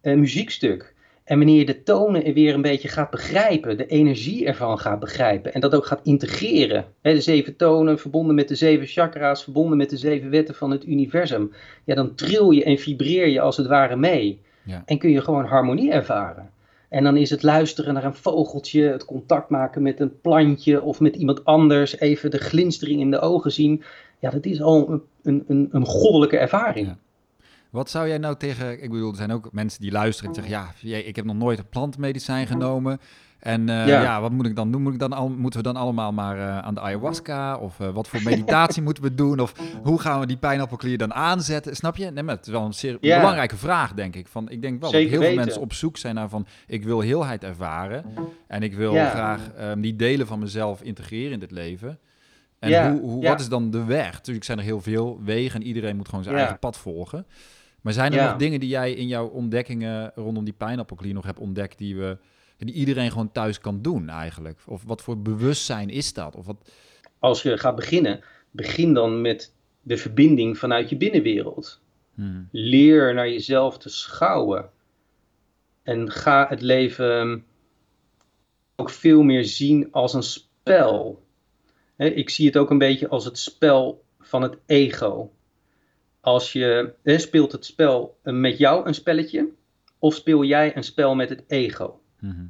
uh, muziekstuk. En wanneer je de tonen weer een beetje gaat begrijpen, de energie ervan gaat begrijpen en dat ook gaat integreren. Hè, de zeven tonen verbonden met de zeven chakra's, verbonden met de zeven wetten van het universum. Ja, dan tril je en vibreer je als het ware mee. Ja. En kun je gewoon harmonie ervaren. En dan is het luisteren naar een vogeltje, het contact maken met een plantje of met iemand anders, even de glinstering in de ogen zien. Ja, dat is al een, een, een, een goddelijke ervaring. Ja. Wat zou jij nou tegen, ik bedoel, er zijn ook mensen die luisteren en zeggen, ja, ik heb nog nooit een plantmedicijn genomen. En uh, ja. wat moet ik dan doen? Moet ik dan al, moeten we dan allemaal maar uh, aan de ayahuasca? Of uh, wat voor meditatie moeten we doen? Of hoe gaan we die pijnappelklier dan aanzetten? Snap je? Nee, maar het is wel een zeer belangrijke vraag, denk ik. Van, ik denk wel Zeker dat heel veel mensen op zoek zijn naar van... ik wil heelheid ervaren en ik wil graag um, die delen van mezelf integreren in dit leven. En hoe, hoe wat is dan de weg? Natuurlijk zijn er heel veel wegen en iedereen moet gewoon zijn eigen pad volgen. Maar zijn er nog dingen die jij in jouw ontdekkingen rondom die pijnappelklier nog hebt ontdekt... die we die iedereen gewoon thuis kan doen eigenlijk? Of wat voor bewustzijn is dat? Of wat... Als je gaat beginnen, begin dan met de verbinding vanuit je binnenwereld. Hmm. Leer naar jezelf te schouwen. En ga het leven ook veel meer zien als een spel. ik zie het ook een beetje als het spel van het ego. Als je speelt het spel met jou een spelletje, of speel jij een spel met het ego? Mhm.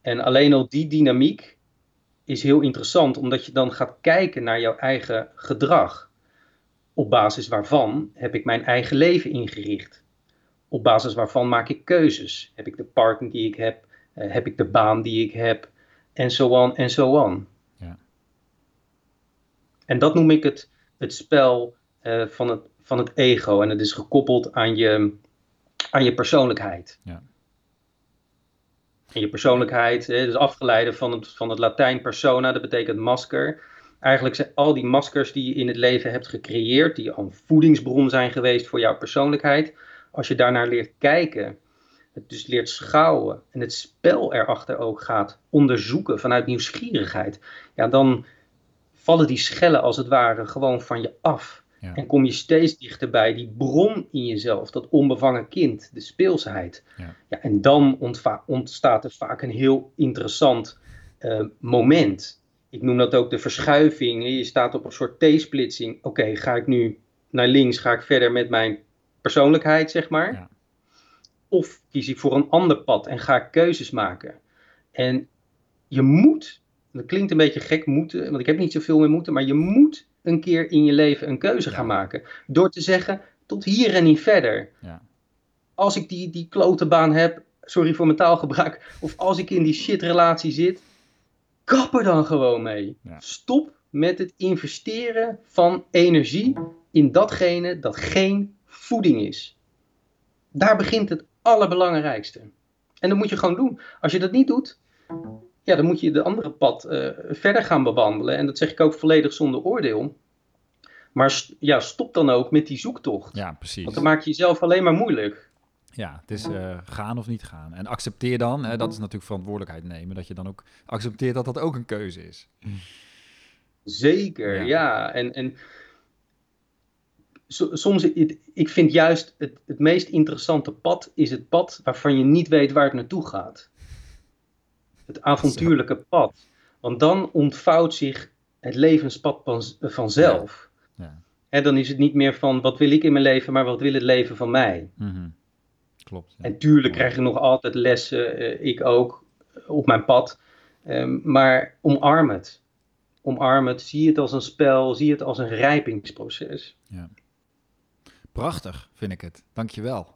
En alleen al die dynamiek is heel interessant, omdat je dan gaat kijken naar jouw eigen gedrag. Op basis waarvan heb ik mijn eigen leven ingericht? Op basis waarvan maak ik keuzes? Heb ik de partner die ik heb? Uh, heb ik de baan die ik heb? En zo on en zo on. Ja. En dat noem ik het, het spel uh, van, het, van het ego. En het is gekoppeld aan je, aan je persoonlijkheid. Ja. En je persoonlijkheid, hè, dus afgeleide van het, van het Latijn persona, dat betekent masker. Eigenlijk zijn al die maskers die je in het leven hebt gecreëerd, die al een voedingsbron zijn geweest voor jouw persoonlijkheid, als je daarnaar leert kijken, het dus leert schouwen en het spel erachter ook gaat onderzoeken vanuit nieuwsgierigheid, ja, dan vallen die schellen als het ware gewoon van je af. En kom je steeds dichter bij die bron in jezelf, dat onbevangen kind, de speelsheid. Ja. ja en dan ontstaat er vaak een heel interessant uh, moment. Ik noem dat ook de verschuiving. Je staat op een soort T-splitsing. Oké, ga ik nu naar links, ga ik verder met mijn persoonlijkheid, zeg maar. Ja. Of kies ik voor een ander pad en ga ik keuzes maken. En je moet, dat klinkt een beetje gek moeten, want ik heb niet zoveel meer moeten, maar je moet een keer in je leven een keuze gaan maken. Door te zeggen, tot hier en niet verder. Ja. Als ik die, die klote baan heb, sorry voor mijn taalgebruik, of als ik in die shitrelatie zit, kap er dan gewoon mee. Stop met het investeren van energie in datgene dat geen voeding is. Daar begint het allerbelangrijkste. En dat moet je gewoon doen. Als je dat niet doet, ja, dan moet je de andere pad uh, verder gaan bewandelen. En dat zeg ik ook volledig zonder oordeel. Maar ja, stop dan ook met die zoektocht. Ja, precies. Want dan maak je jezelf alleen maar moeilijk. Ja, het is uh, gaan of niet gaan. En accepteer dan, hè, dat is natuurlijk verantwoordelijkheid nemen, dat je dan ook accepteert dat dat ook een keuze is. Zeker, ja. En, en soms, ik vind juist het, het meest interessante pad is het pad waarvan je niet weet waar het naartoe gaat het avontuurlijke pad. Want dan ontvouwt zich het levenspad vanzelf. Ja. En dan is het niet meer van wat wil ik in mijn leven, maar wat wil het leven van mij. Mhm. Klopt. En tuurlijk krijg ik nog altijd lessen, uh, ik ook, op mijn pad. Um, maar omarm het. Omarm het, zie het als een spel, zie het als een rijpingsproces. Ja. Prachtig, vind ik het. Dankjewel.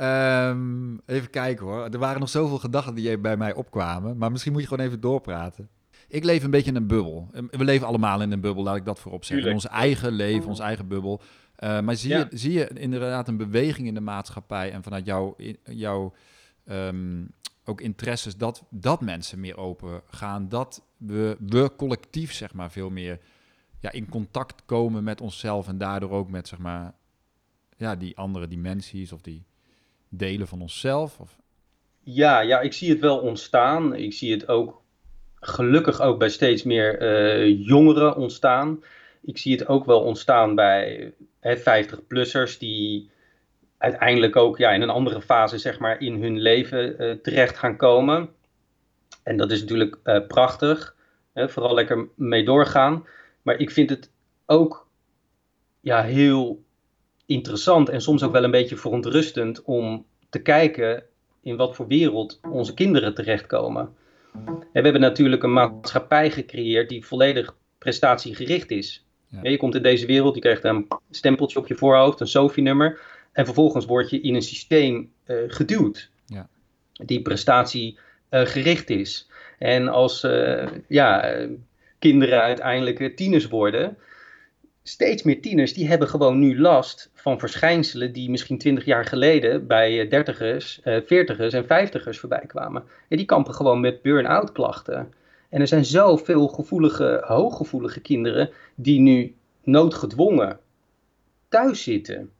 Um, even kijken hoor. Er waren nog zoveel gedachten die bij mij opkwamen. Maar misschien moet je gewoon even doorpraten. Ik leef een beetje in een bubbel. We leven allemaal in een bubbel, laat ik dat voorop zeggen. In ons eigen leven, ons eigen bubbel. Uh, maar zie, je, zie je inderdaad een beweging in de maatschappij en vanuit jouw, jouw um, ook interesses dat, dat mensen meer open gaan. Dat we, we collectief zeg maar veel meer ja, in contact komen met onszelf en daardoor ook met zeg maar ja, die andere dimensies of die delen van onszelf? Of? Ja, ja, ik zie het wel ontstaan. Ik zie het ook gelukkig ook bij steeds meer uh, jongeren ontstaan. Ik zie het ook wel ontstaan bij 50-plussers die uiteindelijk ook ja, in een andere fase zeg maar, in hun leven uh, terecht gaan komen. En dat is natuurlijk uh, prachtig. Hè, vooral lekker mee doorgaan. Maar ik vind het ook ja, heel interessant en soms ook wel een beetje verontrustend om te kijken in wat voor wereld onze kinderen terechtkomen. En we hebben natuurlijk een maatschappij gecreëerd die volledig prestatiegericht is. Ja. Je komt in deze wereld, je krijgt een stempeltje op je voorhoofd, een SOFI-nummer. En vervolgens word je in een systeem uh, geduwd. Ja. Die prestatiegericht is. En als uh, ja, kinderen uiteindelijk tieners worden, steeds meer tieners die hebben gewoon nu last van verschijnselen die misschien twintig jaar geleden bij dertigers, veertigers en vijftigers voorbij kwamen. En die kampen gewoon met burn-out klachten. En er zijn zoveel gevoelige, hooggevoelige kinderen die nu noodgedwongen thuis zitten.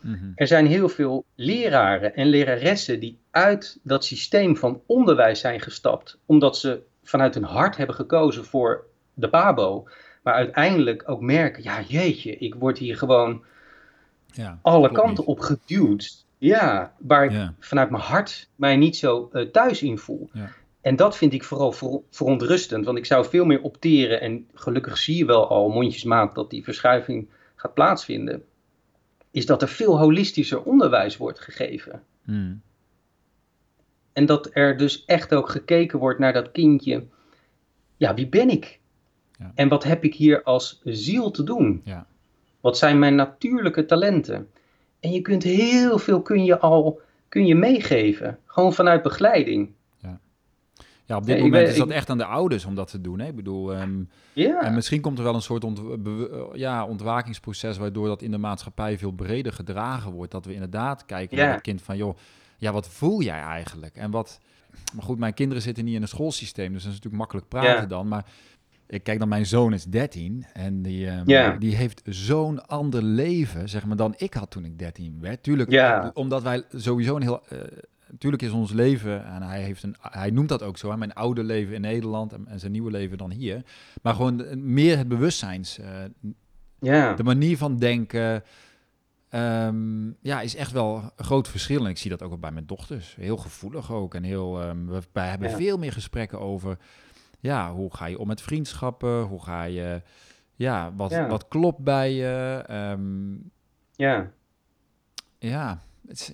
Mhm. Er zijn heel veel leraren en leraressen die uit dat systeem van onderwijs zijn gestapt, omdat ze vanuit hun hart hebben gekozen voor de PABO. Maar uiteindelijk ook merken, ja jeetje, ik word hier gewoon ja, alle kanten op geduwd. Ja, waar ik vanuit mijn hart mij niet zo uh, thuis in voel. Ja. En dat vind ik vooral verontrustend, want ik zou veel meer opteren. En gelukkig zie je wel al mondjesmaat dat die verschuiving gaat plaatsvinden. Is dat er veel holistischer onderwijs wordt gegeven. Hmm. En dat er dus echt ook gekeken wordt naar dat kindje. Ja, wie ben ik? Ja. En wat heb ik hier als ziel te doen? Ja. Wat zijn mijn natuurlijke talenten? En je kunt heel veel kun je al kun je meegeven, gewoon vanuit begeleiding. Ja, op dit moment is dat echt aan de ouders om dat te doen. Hè? Ik bedoel, ehm, ja. en misschien komt er wel een soort ont, ja, ontwakingsproces waardoor dat in de maatschappij veel breder gedragen wordt. Dat we inderdaad kijken naar het kind van, joh, ja, wat voel jij eigenlijk? En wat, maar goed, mijn kinderen zitten niet in een schoolsysteem, dus dat is natuurlijk makkelijk praten dan. Maar ik kijk dan, mijn zoon is 13 en die, um, die heeft zo'n ander leven, zeg maar, dan ik had toen ik 13 werd. Tuurlijk, omdat wij sowieso een heel... Uh, natuurlijk is ons leven, en hij, heeft een, hij noemt dat ook zo, hè, mijn oude leven in Nederland en, en, zijn nieuwe leven dan hier. Maar gewoon meer het bewustzijns. Uh, ja. De manier van denken. Um, ja, is echt wel een groot verschil. En ik zie dat ook bij mijn dochters. Heel gevoelig ook. En heel, um, we, wij hebben veel meer gesprekken over. Ja, hoe ga je om met vriendschappen? Hoe ga je. Ja, wat, ja. wat klopt bij je? Um, ja. Ja,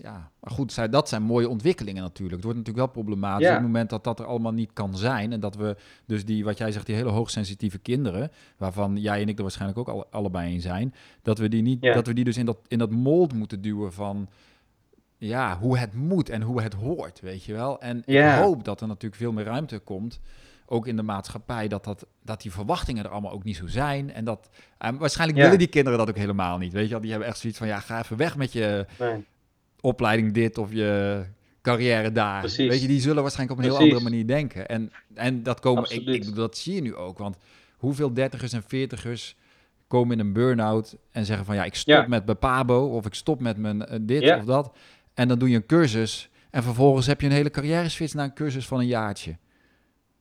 ja, maar goed, dat zijn mooie ontwikkelingen natuurlijk. Het wordt natuurlijk wel problematisch op het moment dat dat er allemaal niet kan zijn. En dat we dus die, wat jij zegt, die hele hoogsensitieve kinderen, waarvan jij en ik er waarschijnlijk ook al, allebei in zijn, dat we die, niet, dat we die dus in dat, in dat mold moeten duwen van ja, hoe het moet en hoe het hoort, weet je wel. En ik hoop dat er natuurlijk veel meer ruimte komt ook in de maatschappij, dat, dat, dat die verwachtingen er allemaal ook niet zo zijn. En dat en waarschijnlijk willen die kinderen dat ook helemaal niet. Weet je wel, die hebben echt zoiets van ja, ga even weg met je, nee opleiding dit of je carrière daar. Precies. Weet je, die zullen waarschijnlijk op een heel andere manier denken. En, en dat, komen, ik, ik, dat zie je nu ook. Want hoeveel dertigers en veertigers komen in een burn-out en zeggen van ja, ik stop met mijn pabo of ik stop met mijn uh, dit of dat. En dan doe je een cursus en vervolgens heb je een hele carrière switch naar een cursus van een jaartje.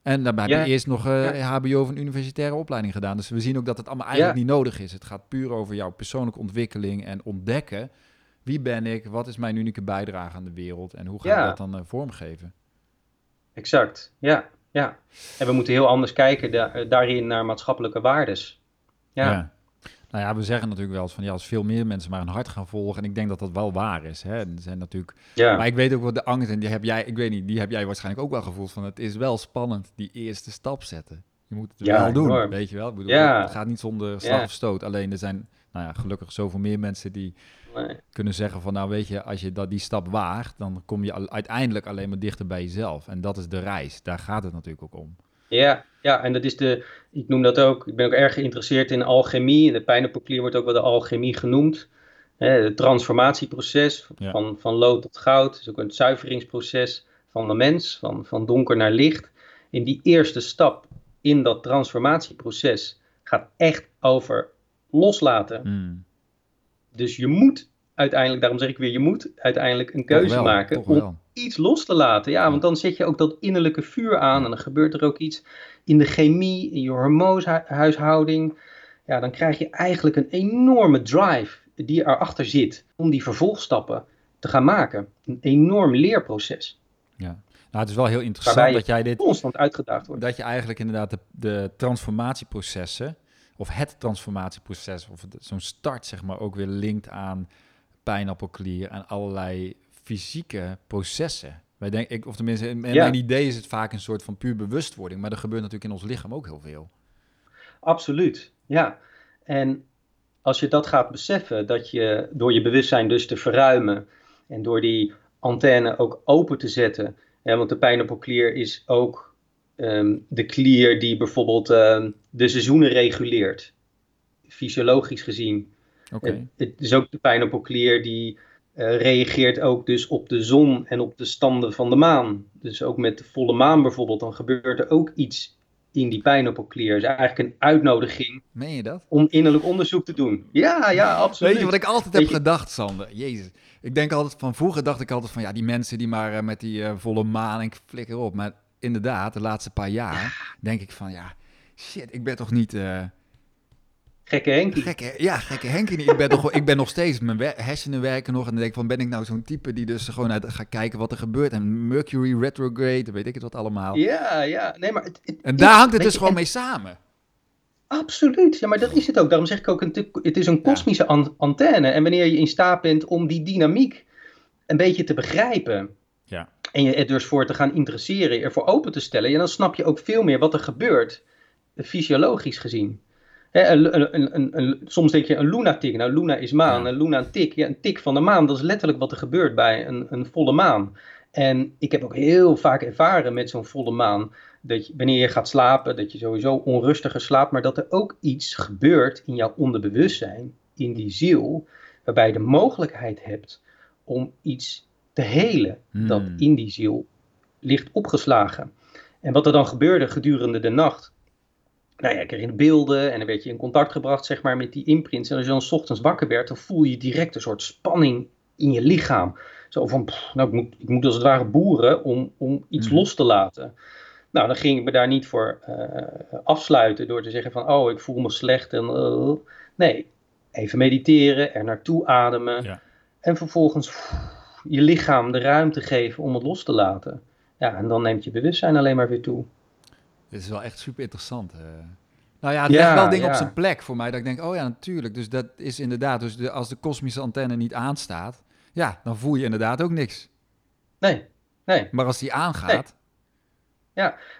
En dan heb je eerst nog uh, HBO of een universitaire opleiding gedaan. Dus we zien ook dat het allemaal eigenlijk niet nodig is. Het gaat puur over jouw persoonlijke ontwikkeling en ontdekken wie ben ik? Wat is mijn unieke bijdrage aan de wereld? En hoe ga ik dat dan uh, vormgeven? Exact, ja, ja. En we moeten heel anders kijken da daarin naar maatschappelijke waardes. Ja. Nou ja, we zeggen natuurlijk wel eens van ja, als veel meer mensen maar een hart gaan volgen. En ik denk dat dat wel waar is. Hè? Er zijn natuurlijk. Ja. Maar ik weet ook wat de angst en die heb jij, ik weet niet, die heb jij waarschijnlijk ook wel gevoeld van het is wel spannend die eerste stap zetten. Je moet het wel doen, weet je wel. Ik bedoel, ja. Het gaat niet zonder slag of stoot. Alleen er zijn, nou ja, gelukkig zoveel meer mensen die kunnen zeggen van nou weet je, als je dat, die stap waagt, dan kom je uiteindelijk alleen maar dichter bij jezelf. En dat is de reis. Daar gaat het natuurlijk ook om. Ja, ja, en dat is de, ik noem dat ook, ik ben ook erg geïnteresseerd in alchemie. En de pijnappelklier wordt ook wel de alchemie genoemd. het transformatieproces van, van lood tot goud. is ook een zuiveringsproces van de mens, van, van donker naar licht. In die eerste stap in dat transformatieproces gaat echt over loslaten. Hmm. Dus je moet uiteindelijk, daarom zeg ik weer, je moet uiteindelijk een keuze wel, maken om iets los te laten. Ja, want dan zet je ook dat innerlijke vuur aan en dan gebeurt er ook iets in de chemie, in je hormoonhuishouding. Ja, dan krijg je eigenlijk een enorme drive die erachter zit om die vervolgstappen te gaan maken. Een enorm leerproces. Ja. Nou, het is wel heel interessant je dat jij dit, Constant uitgedaagd wordt. dat je eigenlijk inderdaad de, de transformatieprocessen, of het transformatieproces, of zo'n start zeg maar, ook weer linkt aan pijnappelklier en allerlei fysieke processen. Wij denken, ik, of tenminste, in, Ja. mijn idee is het vaak een soort van puur bewustwording, maar er gebeurt natuurlijk in ons lichaam ook heel veel. Absoluut, ja. En als je dat gaat beseffen, dat je door je bewustzijn dus te verruimen en door die antenne ook open te zetten, hè, want de pijnappelklier is ook ehm, de klier die bijvoorbeeld ehm, de seizoenen reguleert, fysiologisch gezien. Oké. Is ook de pijnappelklier die eh, reageert ook dus op de zon en op de standen van de maan. Dus ook met de volle maan bijvoorbeeld, dan gebeurt er ook iets in die pijnappelklier. Is eigenlijk een uitnodiging Meen je dat? om innerlijk onderzoek te doen. Ja, ja, absoluut. Weet je wat ik altijd heb je- gedacht, Sander? Jezus. Ik denk altijd, van vroeger dacht ik altijd van, ja, die mensen die maar eh, met die eh, volle maan en ik flikker op. Maar inderdaad, de laatste paar jaar denk ik van, ja, shit, ik ben toch niet... Gekke Henkie. Gekke, ja, gekke Henkie. Ik ben, wel- ik ben nog steeds, mijn hersenen werken nog. En dan denk ik van, ben ik nou zo'n type die dus gewoon uit, gaat kijken wat er gebeurt. En Mercury retrograde, weet ik het wat allemaal. Ja, ja. Nee, maar het, het En daar hangt het dus je, gewoon en- mee samen. Absoluut. Ja, maar dat is het ook. Daarom zeg ik ook, een- het is een kosmische an- antenne. En wanneer je in staat bent om die dynamiek een beetje te begrijpen. Ja. En je er dus voor te gaan interesseren, ervoor open te stellen. Ja, dan snap je ook veel meer wat er gebeurt. Fysiologisch gezien. Een, een, soms denk je een lunatic. Nou, luna is maan. Een luna een tik. Ja, een tik van de maan. Dat is letterlijk wat er gebeurt bij een, een volle maan. En ik heb ook heel vaak ervaren met zo'n volle maan. Dat je, wanneer je gaat slapen, dat je sowieso onrustiger slaapt. Maar dat er ook iets gebeurt in jouw onderbewustzijn, in die ziel. Waarbij je de mogelijkheid hebt om iets te helen. Dat Hmm. in die ziel ligt opgeslagen. En wat er dan gebeurde gedurende de nacht. Nou ja, ik kreeg beelden en dan werd je in contact gebracht zeg maar, met die imprints. En als je dan 's ochtends wakker werd, dan voel je direct een soort spanning in je lichaam. Zo van, pff, nou, ik moet, ik moet als het ware boeren om, om iets Mhm. los te laten. Nou, dan ging ik me daar niet voor eh, afsluiten door te zeggen van, oh, ik voel me slecht. En, eh, nee, even mediteren, er naartoe ademen. Ja. En vervolgens pff, je lichaam de ruimte geven om het los te laten. Ja, en dan neemt je bewustzijn alleen maar weer toe. Dit is wel echt super interessant. eh. Nou ja, het Ja, legt wel dingen op ja. zijn plek voor mij. Dat ik denk, oh ja, natuurlijk. Dus dat is inderdaad, dus de, als de kosmische antenne niet aanstaat, ja, dan voel je inderdaad ook niks. Nee, nee. Maar als die aangaat,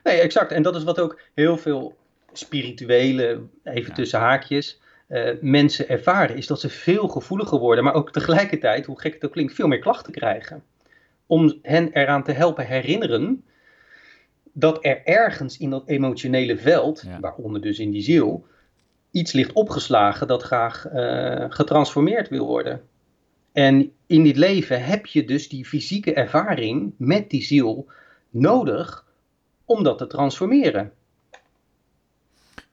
Nee, exact. En dat is wat ook heel veel spirituele, even Ja. tussen haakjes, eh, mensen ervaren. Is dat ze veel gevoeliger worden, maar ook tegelijkertijd, hoe gek het ook klinkt, veel meer klachten krijgen. Om hen eraan te helpen herinneren dat er ergens in dat emotionele veld, Ja. waaronder dus in die ziel, iets ligt opgeslagen dat graag eh, getransformeerd wil worden. En in dit leven heb je dus die fysieke ervaring met die ziel nodig om dat te transformeren.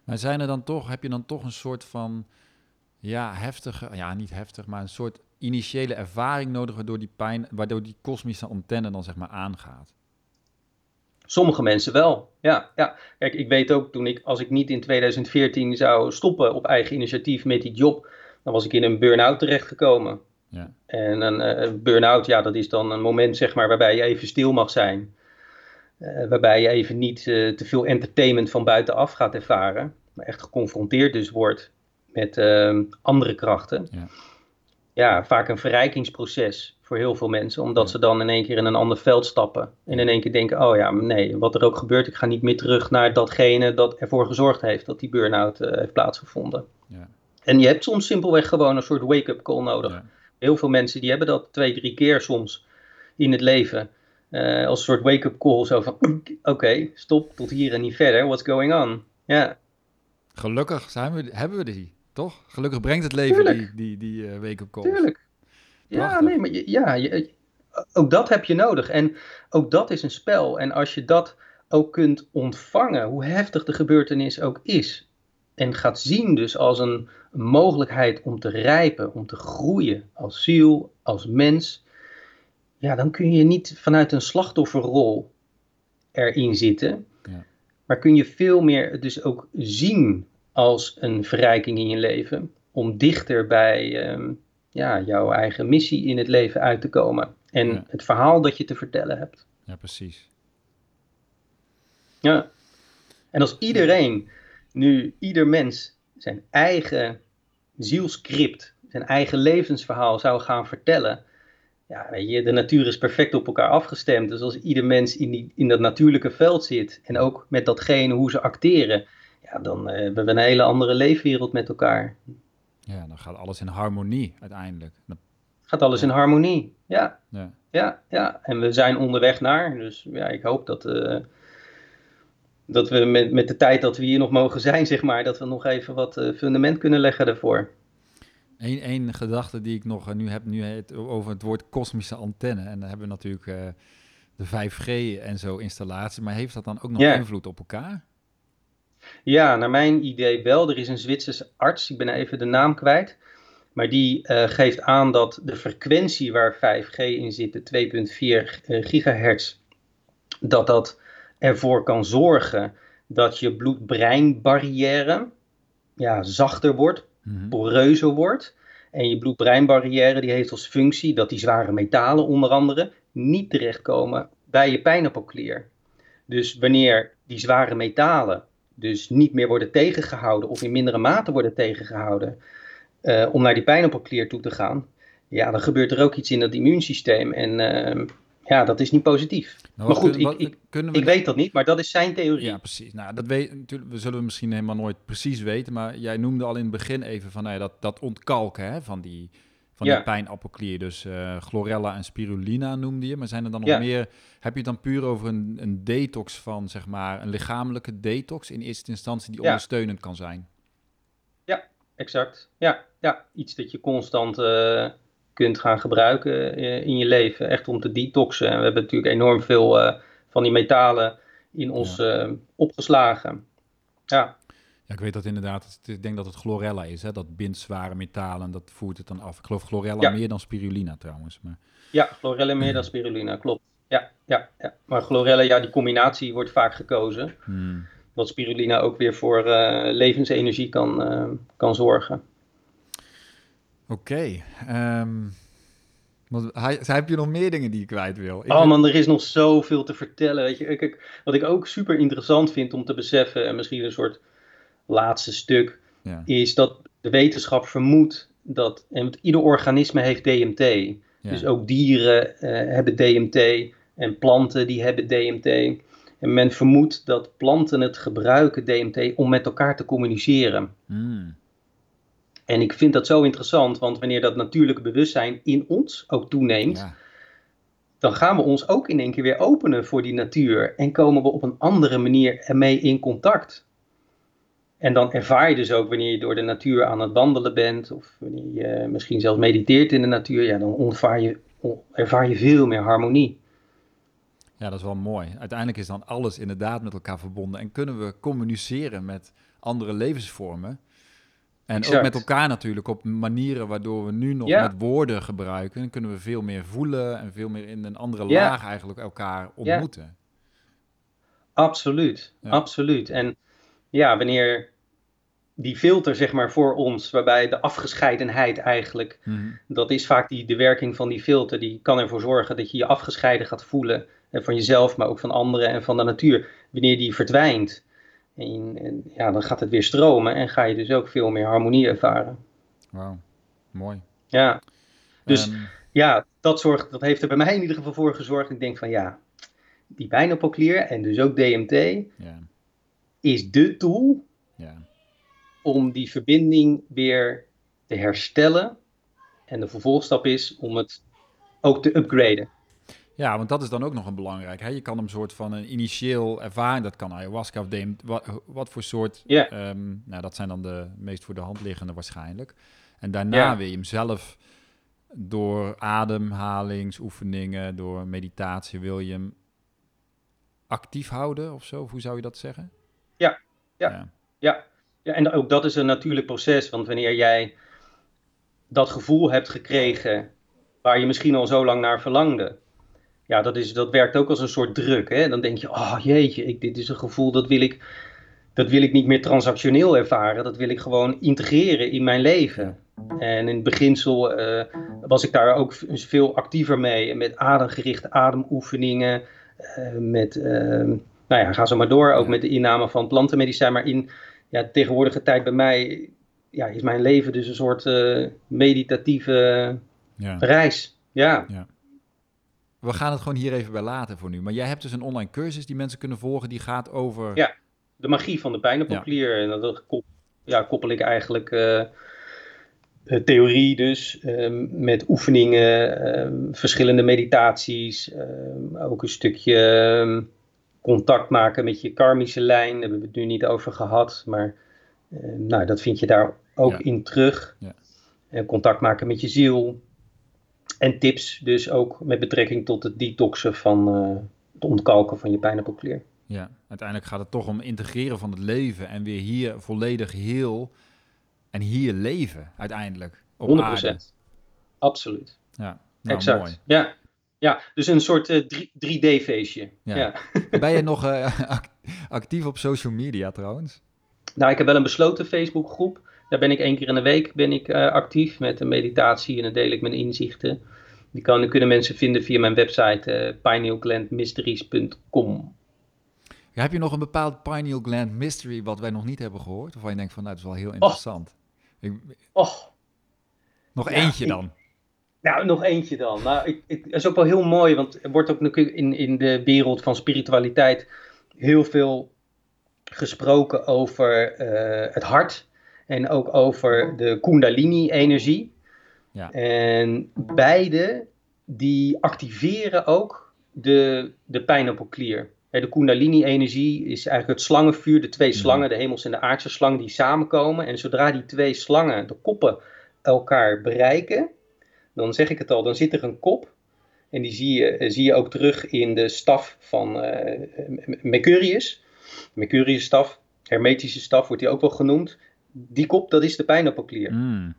maar zijn er dan toch, heb je dan toch een soort van, ja, heftige, ja, niet heftig, maar een soort initiële ervaring nodig waardoor die pijn, waardoor die kosmische antenne dan zeg maar aangaat? Sommige mensen wel. Ja, ja. Kijk, ik weet ook toen ik, als ik niet in 2014 zou stoppen op eigen initiatief met die job, dan was ik in een burn-out terechtgekomen. Ja. En een eh, burn-out, ja, dat is dan een moment zeg maar waarbij je even stil mag zijn. Eh, waarbij je even niet eh, te veel entertainment van buitenaf gaat ervaren, maar echt geconfronteerd dus wordt met andere krachten. Ja. Ja, vaak een verrijkingsproces voor heel veel mensen, omdat ze dan in één keer in een ander veld stappen. En in één keer denken, oh ja, nee, wat er ook gebeurt, ik ga niet meer terug naar datgene dat ervoor gezorgd heeft dat die burn-out eh, heeft plaatsgevonden. Ja. En je hebt soms simpelweg gewoon een soort wake-up call nodig. Ja. Heel veel mensen die hebben dat twee, drie keer soms in het leven. Eh, als een soort wake-up call, zo van, oké, stop, tot hier en niet verder, what's going on? Ja, Gelukkig zijn we, hebben we die, toch? Gelukkig brengt het leven Tuurlijk. die, die, die eh, wake-up calls. Tuurlijk. Ja, nee, maar je- ja, je- ook dat heb je nodig. En ook dat is een spel. En als je dat ook kunt ontvangen, hoe heftig de gebeurtenis ook is, en gaat zien dus als een, een mogelijkheid om te rijpen, om te groeien als ziel, als mens, ja, dan kun je niet vanuit een slachtofferrol erin zitten, Ja. maar kun je veel meer dus ook zien als een verrijking in je leven, om dichter bij ehm, ja, jouw eigen missie in het leven uit te komen en Ja. het verhaal dat je te vertellen hebt. Ja, precies. Ja. En als iedereen nu, ieder mens, zijn eigen zielscript, zijn eigen levensverhaal zou gaan vertellen. Ja, weet je, de natuur is perfect op elkaar afgestemd. Dus als ieder mens in, die, in dat natuurlijke veld zit en ook met datgene hoe ze acteren, ja, dan eh, hebben we een hele andere leefwereld met elkaar. Ja, dan gaat alles in harmonie uiteindelijk. Dan- Gaat alles in harmonie. Ja, Ja. ja, ja. En we zijn onderweg naar. Dus ja, ik hoop dat, eh, dat we met, met de tijd dat we hier nog mogen zijn, zeg maar, dat we nog even wat eh, fundament kunnen leggen daarvoor. Eén één gedachte die ik nog nu heb, nu over het woord kosmische antenne. En dan hebben we natuurlijk de 5G en zo installatie. Maar heeft dat dan ook nog invloed op elkaar? Ja, naar mijn idee wel. Er is een Zwitserse arts, ik ben even de naam kwijt. Maar die eh, geeft aan dat de frequentie waar 5G in zit, de 2,4 eh, gigahertz, dat dat ervoor kan zorgen dat je bloed-breinbarrière ja, zachter wordt, Mhm. poreuzer wordt. En je bloed-breinbarrière die heeft als functie dat die zware metalen onder andere niet terechtkomen bij je pijnappelklier. Dus wanneer die zware metalen dus niet meer worden tegengehouden of in mindere mate worden tegengehouden eh, om naar die pijnappelklier toe te gaan, ja, dan gebeurt er ook iets in dat immuunsysteem en eh, ja, dat is niet positief. Nou, Maar goed, kunnen- ik- ik- kunnen we Ik weet dat niet, maar dat is zijn theorie. Ja, precies. Nou, dat weet, natuurlijk, we zullen we misschien helemaal nooit precies weten. Maar jij noemde al in het begin even van nou ja, dat, dat ontkalken hè, van, die, van Ja. die pijnappelklier. Dus eh, chlorella en spirulina noemde je. Maar zijn er dan nog Ja. meer? Heb je het dan puur over een, een detox van, zeg maar, een lichamelijke detox in eerste instantie die Ja. ondersteunend kan zijn? Exact. Ja, ja, iets dat je constant eh, kunt gaan gebruiken eh, in je leven. Echt om te detoxen. En we hebben natuurlijk enorm veel van die metalen in ons opgeslagen. Ja, Ja, ik weet dat inderdaad. Ik denk dat het chlorella is. Hè? Dat bindt zware metalen en dat voert het dan af. Ik geloof chlorella Ja. meer dan spirulina trouwens. Maar, ja chlorella meer dan spirulina, klopt. Ja, ja, ja. Maar chlorella, ja, die combinatie wordt vaak gekozen. hmm. Wat spirulina ook weer voor eh, levensenergie kan, eh, kan zorgen. Oké. ehm, want hij, heb je nog meer dingen die je kwijt wil? Ik Oh man, er is nog zoveel te vertellen. Weet je. Kijk, wat ik ook super interessant vind om te beseffen, en misschien een soort laatste stuk, ja, is dat de wetenschap vermoedt dat, en ieder organisme heeft DMT. ja. Dus ook dieren eh, hebben DMT en planten die hebben DMT. En men vermoedt dat planten het gebruiken, DMT, om met elkaar te communiceren. Hmm. En ik vind dat zo interessant, want wanneer dat natuurlijke bewustzijn in ons ook toeneemt, Ja. dan gaan we ons ook in één keer weer openen voor die natuur en komen we op een andere manier ermee in contact. En dan ervaar je dus ook wanneer je door de natuur aan het wandelen bent, of wanneer je misschien zelfs mediteert in de natuur, ja, dan ervaar je, ervaar je veel meer harmonie. ja, dat is wel mooi. Uiteindelijk is dan alles inderdaad met elkaar verbonden en kunnen we communiceren met andere levensvormen. En ook met elkaar natuurlijk op manieren waardoor we nu nog Ja. met woorden gebruiken. Dan kunnen we veel meer voelen en veel meer in een andere Ja. laag eigenlijk elkaar ontmoeten. Absoluut, Ja. absoluut. En ja, wanneer die filter, zeg maar, voor ons, waarbij de afgescheidenheid eigenlijk Mhm. dat is vaak die, de werking van die filter. Die kan ervoor zorgen dat je je afgescheiden gaat voelen. eh, Van jezelf, maar ook van anderen en van de natuur. Wanneer die verdwijnt, en, en, ja, dan gaat het weer stromen en ga je dus ook veel meer harmonie ervaren. Wauw, mooi. Ja, Dus- Ehm, ja dat, zorgt, dat heeft er bij mij in ieder geval voor gezorgd. Ik denk van ja, die pijnappelklier en dus ook DMT ja, is de tool ja. om die verbinding weer te herstellen. En de vervolgstap is om het ook te upgraden. Ja, want dat is dan ook nog een belangrijk. Hè? Je kan hem soort van een initieel ervaring, dat kan ayahuasca of wat, wat voor soort, ehm, nou dat zijn dan de meest voor de hand liggende waarschijnlijk. En daarna wil je hem zelf door ademhalingsoefeningen, door meditatie, wil je hem actief houden of zo? Of hoe zou je dat zeggen? Ja, ja. ja. Ja, Ja, en ook dat is een natuurlijk proces, want wanneer jij dat gevoel hebt gekregen waar je misschien al zo lang naar verlangde, ja, dat, is, dat werkt ook als een soort druk. Hè? Dan denk je, oh jeetje, ik, dit is een gevoel dat wil, ik, dat wil ik niet meer transactioneel ervaren, dat wil ik gewoon integreren in mijn leven. En in het beginsel uh, was ik daar ook veel actiever mee, met ademgerichte ademoefeningen, uh, met, uh, nou ja, ga zo maar door, ook met de inname van plantenmedicijn, maar in ja, de tegenwoordige tijd bij mij ja, is mijn leven dus een soort uh, meditatieve ja. reis. Ja. ja. We gaan het gewoon hier even bij laten voor nu. Maar jij hebt dus een online cursus die mensen kunnen volgen, die gaat over... Ja, de magie van de pijnappelklier. Ja. En dat ja, koppel ik eigenlijk uh, theorie dus, uh, met oefeningen, ehm, verschillende meditaties, ehm, ook een stukje contact maken met je karmische lijn. Daar hebben we het nu niet over gehad, maar nou, dat vind je daar ook in terug. Ja. En contact maken met je ziel. En tips dus ook met betrekking tot het detoxen van uh, het ontkalken van je pijnappelklier. Ja, uiteindelijk gaat het toch om integreren van het leven en weer hier volledig heel en hier leven uiteindelijk. Op 100%. Aarde. Absoluut. Ja, nou, exact. Mooi. Ja. Ja, dus een soort uh, 3D-feestje. Ja. ja. Ben je nog uh, actief op social media trouwens? Nou, ik heb wel een besloten Facebookgroep. Daar ben ik één keer in de week ben ik, uh, actief met een meditatie en dan deel ik mijn inzichten. Die kan, kunnen mensen vinden via mijn website pinealglandmysteries.com. Ja, heb je nog een bepaald pineal gland mystery wat wij nog niet hebben gehoord? Of waar je denkt van, nou, dat is wel heel interessant. Och. Ik, Och. Nog eentje dan? Nou, nog eentje dan. Nou, ik, ik, dat is ook wel heel mooi, want er wordt ook in, in de wereld van spiritualiteit heel veel gesproken over uh, het hart en ook over de Kundalini-energie. Ja. En beide die activeren ook de, de pijnappelklier. De Kundalini-energie is eigenlijk het slangenvuur, de twee slangen, de hemels en de aardse slang, die samenkomen. En zodra die twee slangen, de koppen, elkaar bereiken, dan zeg ik het al, dan zit er een kop. En die zie je, zie je ook terug in de staf van uh, Mercurius. Mercurius staf, hermetische staf wordt die ook wel genoemd die kop, dat is de pijnappelklier. Mm.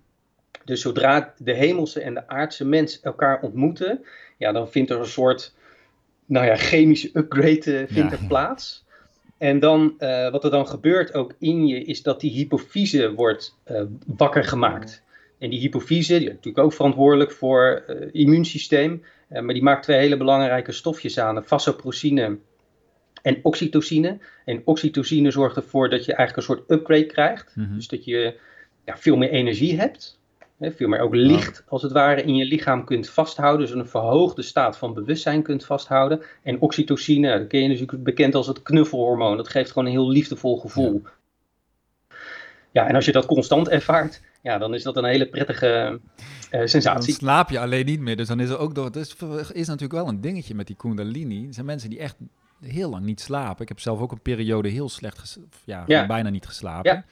Dus zodra de hemelse en de aardse mens elkaar ontmoeten, ja, dan vindt er een soort nou ja, chemische upgrade uh, vindt er plaats. En dan, uh, wat er dan gebeurt ook in je, is dat die hypofyse wordt uh, wakker gemaakt. En die hypofyse, die is natuurlijk ook verantwoordelijk voor het immuunsysteem, maar die maakt twee hele belangrijke stofjes aan, vasoprocine en oxytocine. En oxytocine zorgt ervoor dat je eigenlijk een soort upgrade krijgt. Mhm. Dus dat je ja, veel meer energie hebt. Hè, veel meer ook licht, als het ware, in je lichaam kunt vasthouden. Dus een verhoogde staat van bewustzijn kunt vasthouden. En oxytocine, dat ken je natuurlijk bekend als het knuffelhormoon. Dat geeft gewoon een heel liefdevol gevoel. Ja, ja en als je dat constant ervaart, ja, dan is dat een hele prettige uh, sensatie. Dan slaap je alleen niet meer. Dus dan is er ook door. Dus is natuurlijk wel een dingetje met die Kundalini. Er zijn mensen die echt heel lang niet slapen. Ik heb zelf ook een periode heel slecht, ja, ja. bijna niet geslapen. Ja.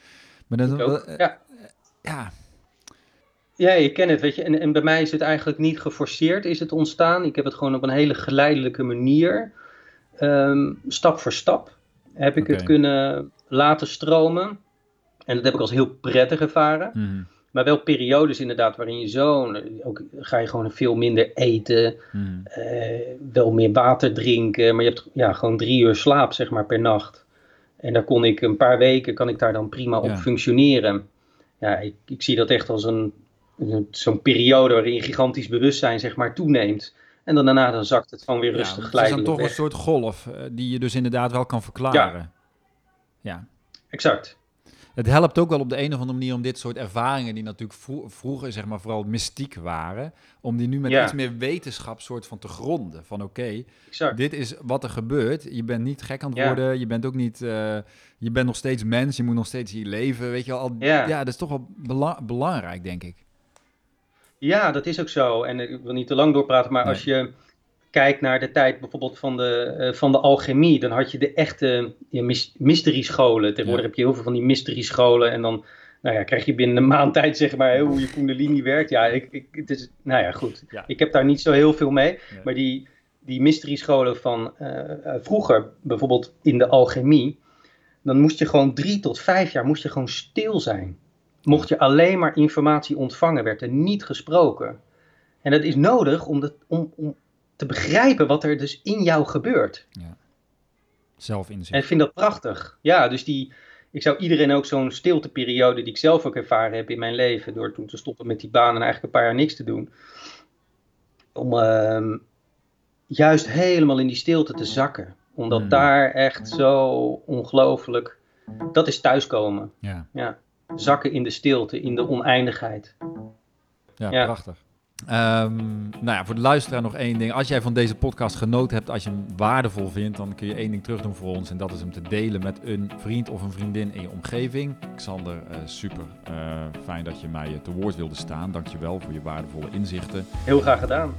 Maar dan, uh, ja. ja. Ja, je kent het, weet je. En, en bij mij is het eigenlijk niet geforceerd, is het ontstaan. Ik heb het gewoon op een hele geleidelijke manier, um, stap voor stap, heb ik het kunnen laten stromen. En dat heb ik als heel prettig ervaren. Mm. Maar wel periodes inderdaad waarin je zo, ook ga je gewoon veel minder eten, hmm. uh, wel meer water drinken, maar je hebt ja, gewoon drie uur slaap zeg maar per nacht. En daar kon ik een paar weken, kan ik daar dan prima op functioneren. Ja, ik, ik, zie dat echt als een, zo'n periode waarin je gigantisch bewustzijn zeg maar toeneemt. En dan daarna dan zakt het van weer rustig ja, Het is dan toch een soort golf uh, die je dus inderdaad wel kan verklaren. Ja, ja. exact het helpt ook wel op de een of andere manier om dit soort ervaringen, die natuurlijk vroeger zeg maar vooral mystiek waren, om die nu met iets meer wetenschap soort van te gronden. Van oké, dit is wat er gebeurt. Je bent niet gek aan het worden, je bent ook niet, uh, je bent nog steeds mens, je moet nog steeds hier leven, weet je wel. Al, ja. dat is toch wel belangrijk, denk ik. Ja, dat is ook zo. En ik wil niet te lang doorpraten, maar als je kijkt naar de tijd bijvoorbeeld van de, uh, van de alchemie, dan had je de echte ja, mystery scholen. Tegenwoordig heb je heel veel van die mystery scholen en dan nou ja, krijg je binnen een maand tijd zeg maar hoe je kundalini werkt. Ja, ik, ik, het is, nou ja, goed. Ik heb daar niet zo heel veel mee, maar die, die mystery scholen van uh, vroeger, bijvoorbeeld in de alchemie, dan moest je gewoon drie tot vijf jaar moest je gewoon stil zijn. Mocht je alleen maar informatie ontvangen, werd er niet gesproken. En dat is nodig om, de, om, om te begrijpen wat er dus in jou gebeurt. Ja. Zelfinzicht. En ik vind dat prachtig. Ja, dus die, ik zou iedereen ook zo'n stilteperiode die ik zelf ook ervaren heb in mijn leven, door toen te stoppen met die baan en eigenlijk een paar jaar niks te doen, om ehm, juist helemaal in die stilte te zakken. Omdat Hmm. daar echt zo ongelooflijk, dat is thuiskomen. Ja, Ja. Zakken in de stilte, in de oneindigheid. ja, Ja. prachtig. Ehm, nou ja, voor de luisteraar nog één ding. Als jij van deze podcast genoten hebt, als je hem waardevol vindt, dan kun je één ding terug doen voor ons. En dat is hem te delen met een vriend of een vriendin in je omgeving. Xander, eh, super eh, fijn dat je mij eh, te woord wilde staan. Dankjewel voor je waardevolle inzichten. Heel graag gedaan.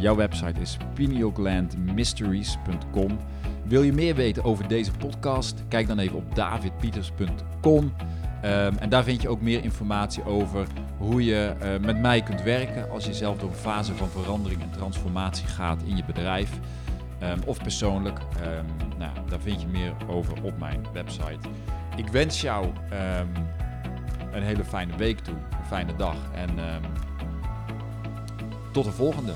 Jouw website is pinealglandmysteries.com. Wil je meer weten over deze podcast? Kijk dan even op davidpieters.com. Ehm, en daar vind je ook meer informatie over hoe je eh, met mij kunt werken als je zelf door een fase van verandering en transformatie gaat in je bedrijf ehm, of persoonlijk. Ehm, nou, daar vind je meer over op mijn website. Ik wens jou een hele fijne week toe, een fijne dag en tot de volgende.